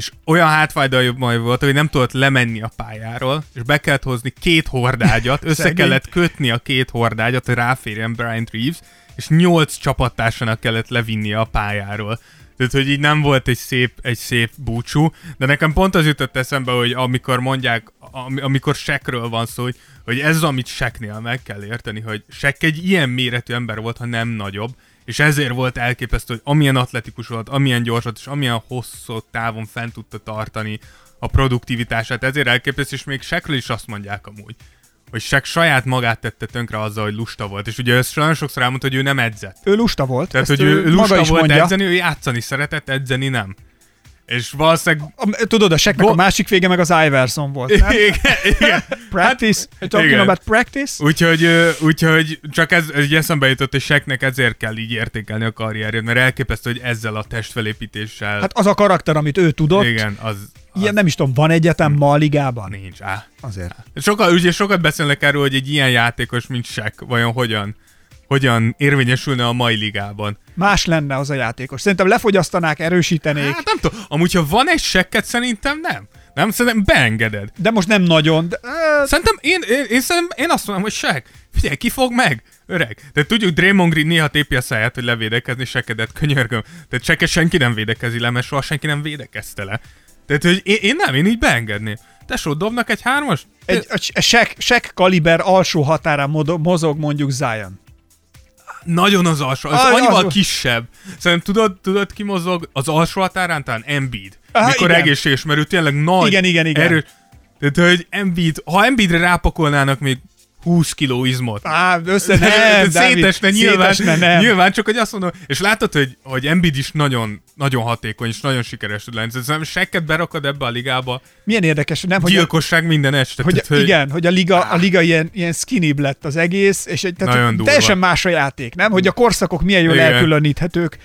és olyan hátfájdalmai volt, hogy nem tudott lemenni a pályáról, és be kellett hozni két hordágyat, össze kellett kötni a két hordágyat, hogy ráférjen Brian Reeves, és nyolc csapattársának kellett levinnie a pályáról. Tehát, hogy így nem volt egy szép, egy szép búcsú, de nekem pont az jutott eszembe, hogy amikor mondják, am, amikor sekről van szó, hogy, hogy ez az, amit seknél meg kell érteni, hogy sek egy ilyen méretű ember volt, ha nem nagyobb, és ezért volt elképesztő, hogy amilyen atletikus volt, amilyen gyors volt, és amilyen hosszú távon fent tudta tartani a produktivitását, ezért elképesztő, és még sekről is azt mondják amúgy, hogy Sek saját magát tette tönkre azzal, hogy lusta volt. És ugye ezt nagyon sokszor elmondta, hogy ő nem edzett. Ő lusta volt. Tehát, ezt hogy ő maga lusta volt mondja. edzeni, ő játszani szeretett, edzeni nem. És valószínűleg... A- Tudod, a seknek a Go- másik vége meg az Iverson volt. Nem? igen, igen. Practice? Talking igen. about practice? Úgyhogy, úgyhogy csak ez, ez így eszembe jutott, hogy Seknek ezért kell így értékelni a karrierjét, mert elképesztő, hogy ezzel a testfelépítéssel... Hát az a karakter, amit ő tudott, igen, az, az ilyen nem is tudom, van egyetem ma a ligában? nincs. Á. Azért. Sokat, ugye sokat beszélnek erről, hogy egy ilyen játékos, mint Sek, vajon hogyan, hogyan érvényesülne a mai ligában. Más lenne az a játékos. Szerintem lefogyasztanák, erősítenék, Hát nem tudom, amúgy ha van egy sekket, szerintem nem. Nem, szerintem beengeded. de most nem nagyon. De, Szerintem én, én, én, szerintem, én azt mondom, hogy sek. Figyelj, ki fog meg? Öreg. De tudjuk, Draymond Green néha tépi a száját, hogy levédekezni sekedet, könyörgöm. Tehát seket senki nem védekezi le, mert soha senki nem védekezte le. Tehát, hogy én, én nem, én így beengedném. tesó, dobnak egy hármas? Egy, egy sek, sek kaliber alsó határán mozog mondjuk Zion. Nagyon az alsó, az Ah, annyival az- kisebb. Szerintem tudod, tudod ki mozog az alsó határán? Talán Embiid. Ah, Mikor egészséges, mert ő tényleg nagy, Igen, igen, igen. erős. Tehát, hogy Embiid, ha Embiidre rápakolnának még 20 kiló izmot, Á, össze nem, Dávid, szétesne nyilván, szétesne, nem. nyilván, csak hogy azt mondom, és látod, hogy, hogy Embiid is nagyon, nagyon hatékony, és nagyon sikeres tud lenni. Szerintem sekket berakod ebbe a ligába, Milyen érdekes, nem, hogy, a, gyilkosság minden este. hogy, tehát, igen, hogy a liga, a liga ilyen, ilyen skinny lett az egész, és egy, tehát Nagyon durva. teljesen más a játék, nem? Hogy a korszakok milyen jól Igen. elkülöníthetők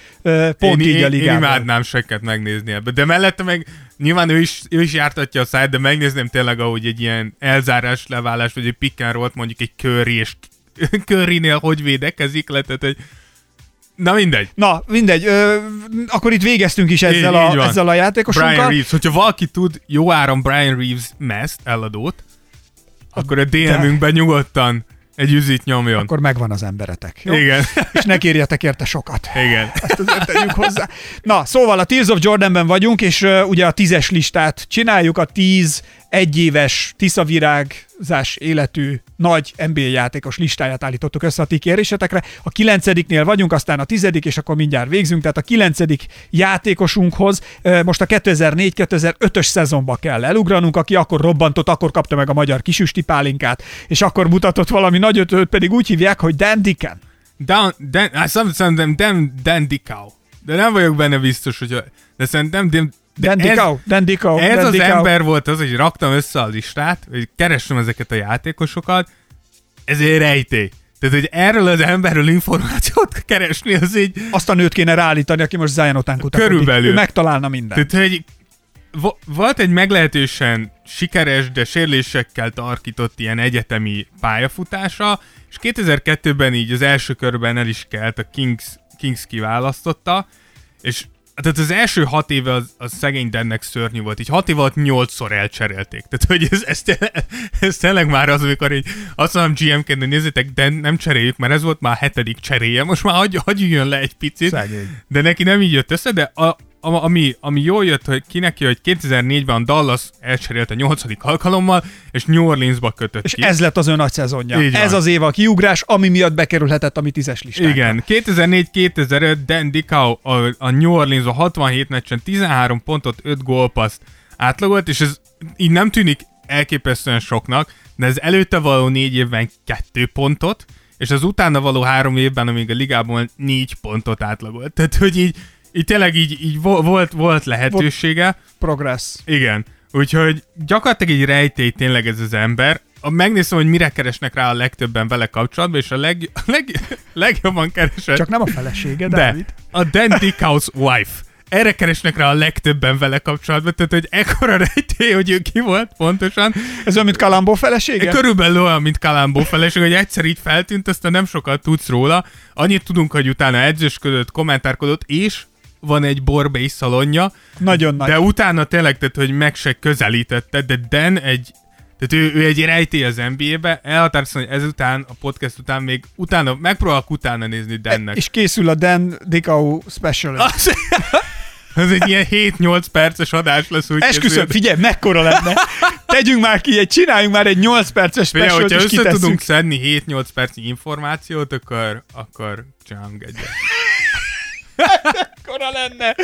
pont én, így a én, én ligában. imádnám sekket megnézni ebbe. De mellette meg nyilván ő is, ő is jártatja a szájt, de megnézném tényleg, ahogy egy ilyen elzárás, leválás, vagy egy pick roll-t, mondjuk egy Curry, és Currynél hogy védekezik le, tehát hogy Na mindegy. Na, mindegy, ö, akkor itt végeztünk is ezzel, Így- így a, van. ezzel a játékosunkkal. Brian Reeves. Hogyha valaki tud jó áram Brian Reeves meszt, eladót, akkor a DM-ünkben nyugodtan egy üzit nyomjon. Akkor megvan az emberetek. Jó? Igen. És ne kérjetek érte sokat. Igen. Ezt azért tegyük hozzá. Na, szóval a Tears of Jordanben vagyunk, és uh, ugye a tízes listát csináljuk, a tíz egyéves tiszavirágzás életű nagy NBA játékos listáját állítottuk össze a ti kérésetekre. A kilencediknél vagyunk, aztán a tizedik, és akkor mindjárt végzünk. Tehát a kilencedik játékosunkhoz most a 2004-2005-ös szezonba kell elugranunk, aki akkor robbantott, akkor kapta meg a magyar kisüsti pálinkát, és akkor mutatott valami nagy ötöt, pedig úgy hívják, hogy Dan Dicken. Dan, Dan, hát szerintem Dan, Dan. De nem vagyok benne biztos, hogy... De szerintem... De, de Dan Dickau, Dan Dickau, Ez Dan az ember volt az, hogy raktam össze a listát, hogy kerestem ezeket a játékosokat, ez egy rejtély. Tehát, hogy erről az emberről információt keresni, az így... azt a nőt kéne ráállítani, aki most Zion után. Körülbelül. Ő megtalálna mindent. Tehát, hogy vo- volt egy meglehetősen sikeres, de sérülésekkel tarkított ilyen egyetemi pályafutása, és 2002-ben így az első körben el is kelt, a Kings, Kings kiválasztotta, és tehát az első hat éve az, az szegény Dennek szörnyű volt. Így hat év alatt nyolcszor elcserélték. Tehát, hogy ez, ez, tényleg, ez tényleg már az, amikor így azt mondom GM-ként, hogy nézzétek, de nem cseréljük, mert ez volt már a hetedik cseréje. Most már hagy, hagyjön le egy picit. Szegény. De neki nem így jött össze, de a, ami, ami jól jött, hogy ki neki, hogy 2004-ben Dallas elcserélt a nyolcadik alkalommal, és New Orleansba kötött És ki. ez lett az ön nagy szezonja. Így van. Ez az év a kiugrás, ami miatt bekerülhetett a mi tízes listánkra. Igen, 2004-2005 Dan Dickau a, a New Orleans a 67 meccsen 13 pontot, 5 gólpaszt átlagolt, és ez így nem tűnik elképesztően soknak, de ez előtte való négy évben 2 pontot, és az utána való három évben, amíg a ligában 4 pontot átlagolt. Tehát, hogy így, így tényleg így, így vo- volt, volt lehetősége. Progress. Igen. Úgyhogy gyakorlatilag egy rejtély tényleg ez az ember. A, megnézem, hogy mire keresnek rá a legtöbben vele kapcsolatban, és a, leg, leg, legjobban keresett. Csak nem a felesége, de, Dávid. a Dan Dickhouse wife. Erre keresnek rá a legtöbben vele kapcsolatban, tehát hogy ekkora rejtély, hogy ő ki volt pontosan. Ez olyan, mint Kalambó felesége? Körülbelül olyan, mint Kalambó feleség, hogy egyszer így feltűnt, aztán nem sokat tudsz róla. Annyit tudunk, hogy utána edzősködött, kommentárkodott, és van egy borbély szalonja, Nagyon nagy. de utána tényleg, tehát, hogy meg se közelítette, de Dan egy tehát ő, ő egy rejtély az NBA-be, elhatároztam, hogy ezután, a podcast után még utána, megpróbálok utána nézni Dannek. És készül a Dan Dickau special. Az, az egy ilyen 7-8 perces adás lesz, úgy Esküszöm, figyelj, mekkora lenne. Tegyünk már ki, egy, csináljunk már egy 8 perces Figyelj, special hogyha és össze kitesszük. tudunk szedni 7-8 percnyi információt, akkor, akkor csinálunk egyet. Mekkora lenne.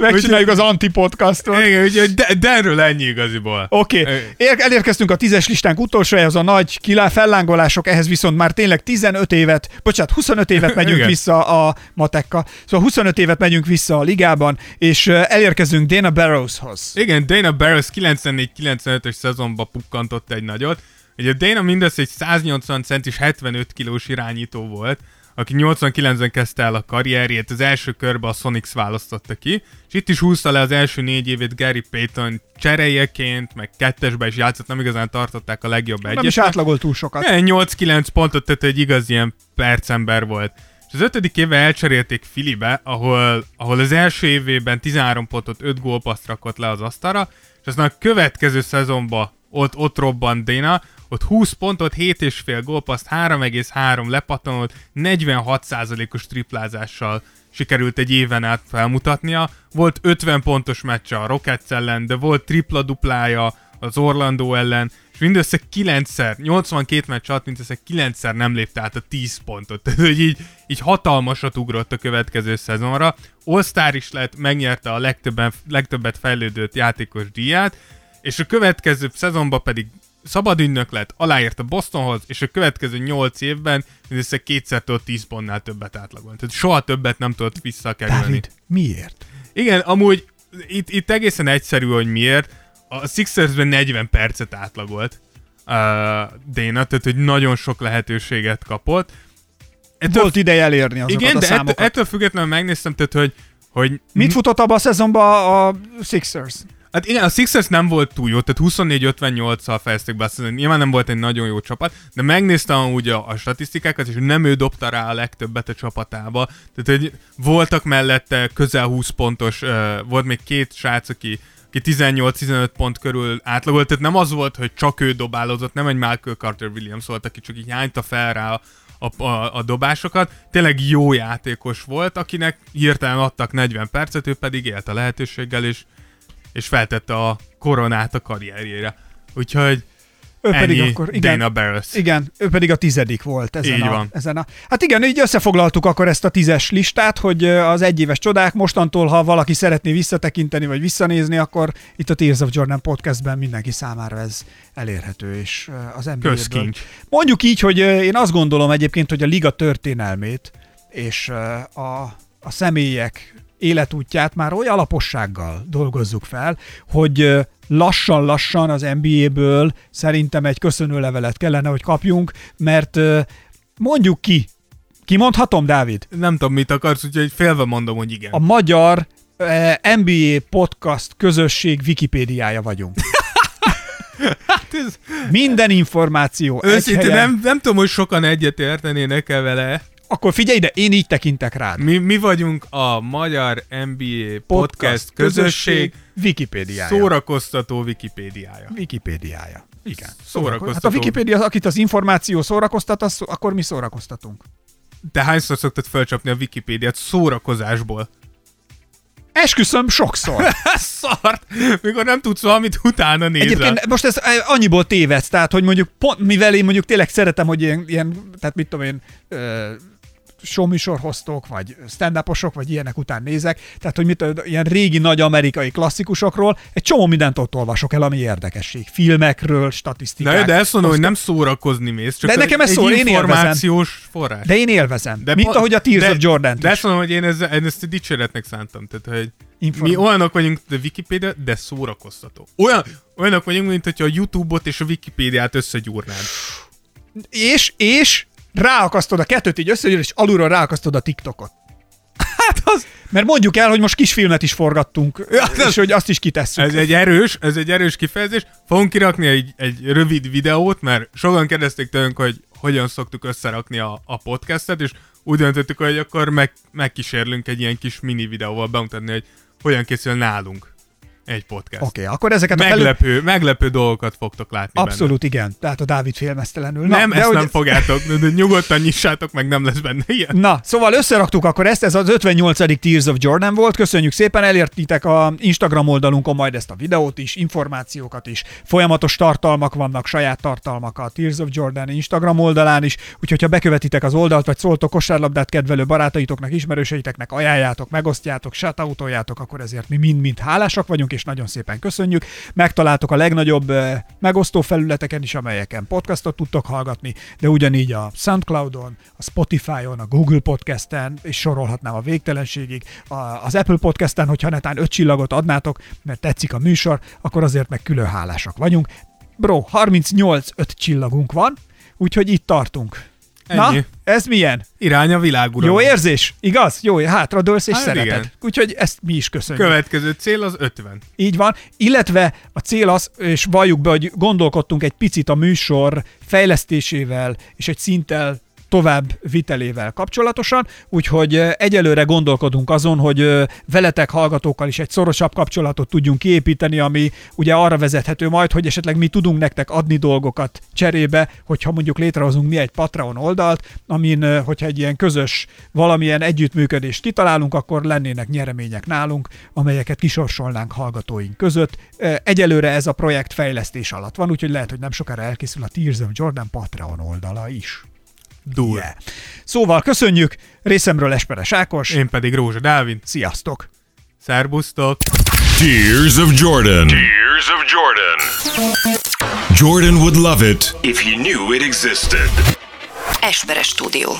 Megcsináljuk az antipodcastot. Igen, úgyhogy De- Danről ennyi igaziból. Oké, okay. elérkeztünk a tízes listánk utolsó, ez a nagy kilá fellángolások, ehhez viszont már tényleg 15 évet, bocsánat, 25 évet megyünk Igen. vissza a matekka, szóval 25 évet megyünk vissza a ligában, és elérkezünk Dana Barrowshoz. Igen, Dana Barros 94-95-ös szezonban pukkantott egy nagyot. Ugye Dana mindössze egy 180 centis 75 kilós irányító volt, aki 89-ben kezdte el a karrierjét, az első körbe a Sonics választotta ki, és itt is húzta le az első négy évét Gary Payton cseréjeként, meg kettesbe is játszott, nem igazán tartották a legjobb Nem is egyet. átlagolt túl sokat. Igen, 8-9 pontot tett, egy igaz ilyen percember volt. És az ötödik éve elcserélték Filibe, ahol, ahol az első évében 13 pontot, 5 gólpaszt rakott le az asztalra, és aztán a következő szezonban ott, ott robbant Dana, ott 20 pontot, 7,5 gólpaszt, 3,3 lepattanót, 46%-os triplázással sikerült egy éven át felmutatnia. Volt 50 pontos meccse a Rockets ellen, de volt tripla-duplája az Orlando ellen, és mindössze 9-szer, 82 meccs alatt mindössze 9-szer nem lépte át a 10 pontot. Tehát, hogy így, így hatalmasat ugrott a következő szezonra. All-Star is lett, megnyerte a legtöbben, legtöbbet fejlődött játékos díját, és a következő szezonban pedig szabad ügynök lett, aláírt a Bostonhoz, és a következő 8 évben mindössze kétszer tudott 10 pontnál többet átlagolt. Tehát soha többet nem tudott visszakerülni. Dávid, miért? Igen, amúgy itt, itt egészen egyszerű, hogy miért. A Sixersben 40 percet átlagolt uh, Déna, tehát hogy nagyon sok lehetőséget kapott. Ettől, Volt ideje elérni azokat igen, a de számokat. ettől, ettől függetlenül megnéztem, tehát hogy, hogy Mit futott abban a szezonban a Sixers? Hát igen, a Sixers nem volt túl jó, tehát 24-58-szal fejezték be szezon. Nyilván nem volt egy nagyon jó csapat, de megnéztem úgy a, a statisztikákat, és nem ő dobta rá a legtöbbet a csapatába. Tehát, hogy voltak mellette közel 20 pontos, uh, volt még két srác, aki, aki 18-15 pont körül átlagolt, tehát nem az volt, hogy csak ő dobálozott, nem egy Michael Carter Williams volt, aki csak így hányta fel rá a, a, a, a dobásokat. Tényleg jó játékos volt, akinek hirtelen adtak 40 percet, ő pedig élt a lehetőséggel, és és feltette a koronát a karrierjére. Úgyhogy Ő pedig ennyi akkor, igen, Dana Barris. igen, ő pedig a tizedik volt ezen Így a, van. ezen a... Hát igen, így összefoglaltuk akkor ezt a tízes listát, hogy az egyéves csodák mostantól, ha valaki szeretné visszatekinteni vagy visszanézni, akkor itt a Tears of Jordan podcastben mindenki számára ez elérhető, és az. Közkincs. Mondjuk így, hogy én azt gondolom egyébként, hogy a liga történelmét és a, a személyek életútját már olyan alapossággal dolgozzuk fel, hogy lassan-lassan az NBA-ből szerintem egy köszönőlevelet kellene, hogy kapjunk, mert mondjuk ki, kimondhatom, Dávid? Nem tudom, mit akarsz, úgyhogy félve mondom, hogy igen. A magyar NBA podcast közösség Wikipédiája vagyunk. Hát ez, Minden információ őszintén nem, nem tudom, hogy sokan egyet értenének -e vele. Akkor figyelj ide, én így tekintek rád. Mi, mi vagyunk a Magyar NBA Podcast, közösség Wikipédiája. szórakoztató Wikipédiája. Wikipédiája. Igen. Szórakoztató. Hát a Wikipédia, akit az információ szórakoztat, az, akkor mi szórakoztatunk. Te hányszor szoktad felcsapni a Wikipédiát szórakozásból? Esküszöm sokszor. Szart! Mikor nem tudsz valamit, utána nézel. Egyébként most ez eh, annyiból tévedsz, tehát hogy mondjuk pont, mivel én mondjuk tényleg szeretem, hogy ilyen, ilyen tehát mit tudom én, ö, showműsorhoztók, vagy stand vagy ilyenek után nézek, tehát hogy mit, ilyen régi nagy amerikai klasszikusokról egy csomó mindent ott olvasok el, ami érdekesség. Filmekről, statisztikák. Na, de ezt mondom, hogy nem szórakozni mész, csak De nekem ez szól, én élvezem. forrás. De én élvezem. De Mint ahogy a Tears de, of Jordan De ezt mondom, hogy én, ezzel, én ezt dicséretnek szántam. Tehát, hogy Inform- mi olyanok vagyunk, de Wikipedia, de szórakoztató. Olyan, olyanok vagyunk, mint hogyha a YouTube-ot és a Wikipédiát összegyúrnád. És, és ráakasztod a kettőt így összegyűr, és alulról ráakasztod a TikTokot. Hát az... Mert mondjuk el, hogy most kisfilmet is forgattunk, és hogy azt is kitesszük. Ez egy erős, ez egy erős kifejezés. Fogunk kirakni egy, egy rövid videót, mert sokan kérdezték tőlünk, hogy hogyan szoktuk összerakni a, a podcastet, és úgy döntöttük, hogy akkor meg, megkísérlünk egy ilyen kis mini videóval bemutatni, hogy hogyan készül nálunk egy podcast. Oké, okay, akkor ezeket a felül... Meglepő, meglepő dolgokat fogtok látni Abszolút igen. Tehát a Dávid félmeztelenül. benne. Nem, ezt hogy- nem fogjátok, de nyugodtan nyissátok meg, nem lesz benne ilyen. Na, szóval összeraktuk akkor ezt, ez az 58. Tears of Jordan volt, köszönjük szépen, elértitek a Instagram oldalunkon majd ezt a videót is, információkat is, folyamatos tartalmak vannak, saját tartalmak a Tears of Jordan Instagram oldalán is, úgyhogy ha bekövetitek az oldalt, vagy szóltok kosárlabdát kedvelő barátaitoknak, ismerőseiteknek, ajánljátok, megosztjátok, shoutoutoljátok, akkor ezért mi mind-mind hálásak vagyunk, és nagyon szépen köszönjük. Megtaláltok a legnagyobb megosztó felületeken is, amelyeken podcastot tudtok hallgatni, de ugyanígy a Soundcloudon, a Spotify-on, a Google Podcasten, és sorolhatnám a végtelenségig, az Apple Podcasten, hogyha netán öt csillagot adnátok, mert tetszik a műsor, akkor azért meg külön hálásak vagyunk. Bro, 38 öt csillagunk van, úgyhogy itt tartunk. Na, Ennyi. ez milyen? Irány a világ, uram. Jó érzés? Igaz? Jó, hátradőlsz és Hát szereted. igen. Úgyhogy ezt mi is köszönjük. Következő cél az 50. Így van, illetve a cél az, és valljuk be, hogy gondolkodtunk egy picit a műsor fejlesztésével és egy szinttel tovább vitelével kapcsolatosan, úgyhogy egyelőre gondolkodunk azon, hogy veletek hallgatókkal is egy szorosabb kapcsolatot tudjunk kiépíteni, ami ugye arra vezethető majd, hogy esetleg mi tudunk nektek adni dolgokat cserébe, hogyha mondjuk létrehozunk mi egy Patreon oldalt, amin, hogyha egy ilyen közös valamilyen együttműködést kitalálunk, akkor lennének nyeremények nálunk, amelyeket kisorsolnánk hallgatóink között. Egyelőre ez a projekt fejlesztés alatt van, úgyhogy lehet, hogy nem sokára elkészül a Tears of Jordan Patreon oldala is. Dur. Yeah. Szóval köszönjük, részemről Esperes Ákos, Én pedig Rózsa Dávid. sziasztok! Szerbusztok! Tears of Jordan. Tears of Jordan. Jordan would love it If he knew it existed. Esperes stúdió.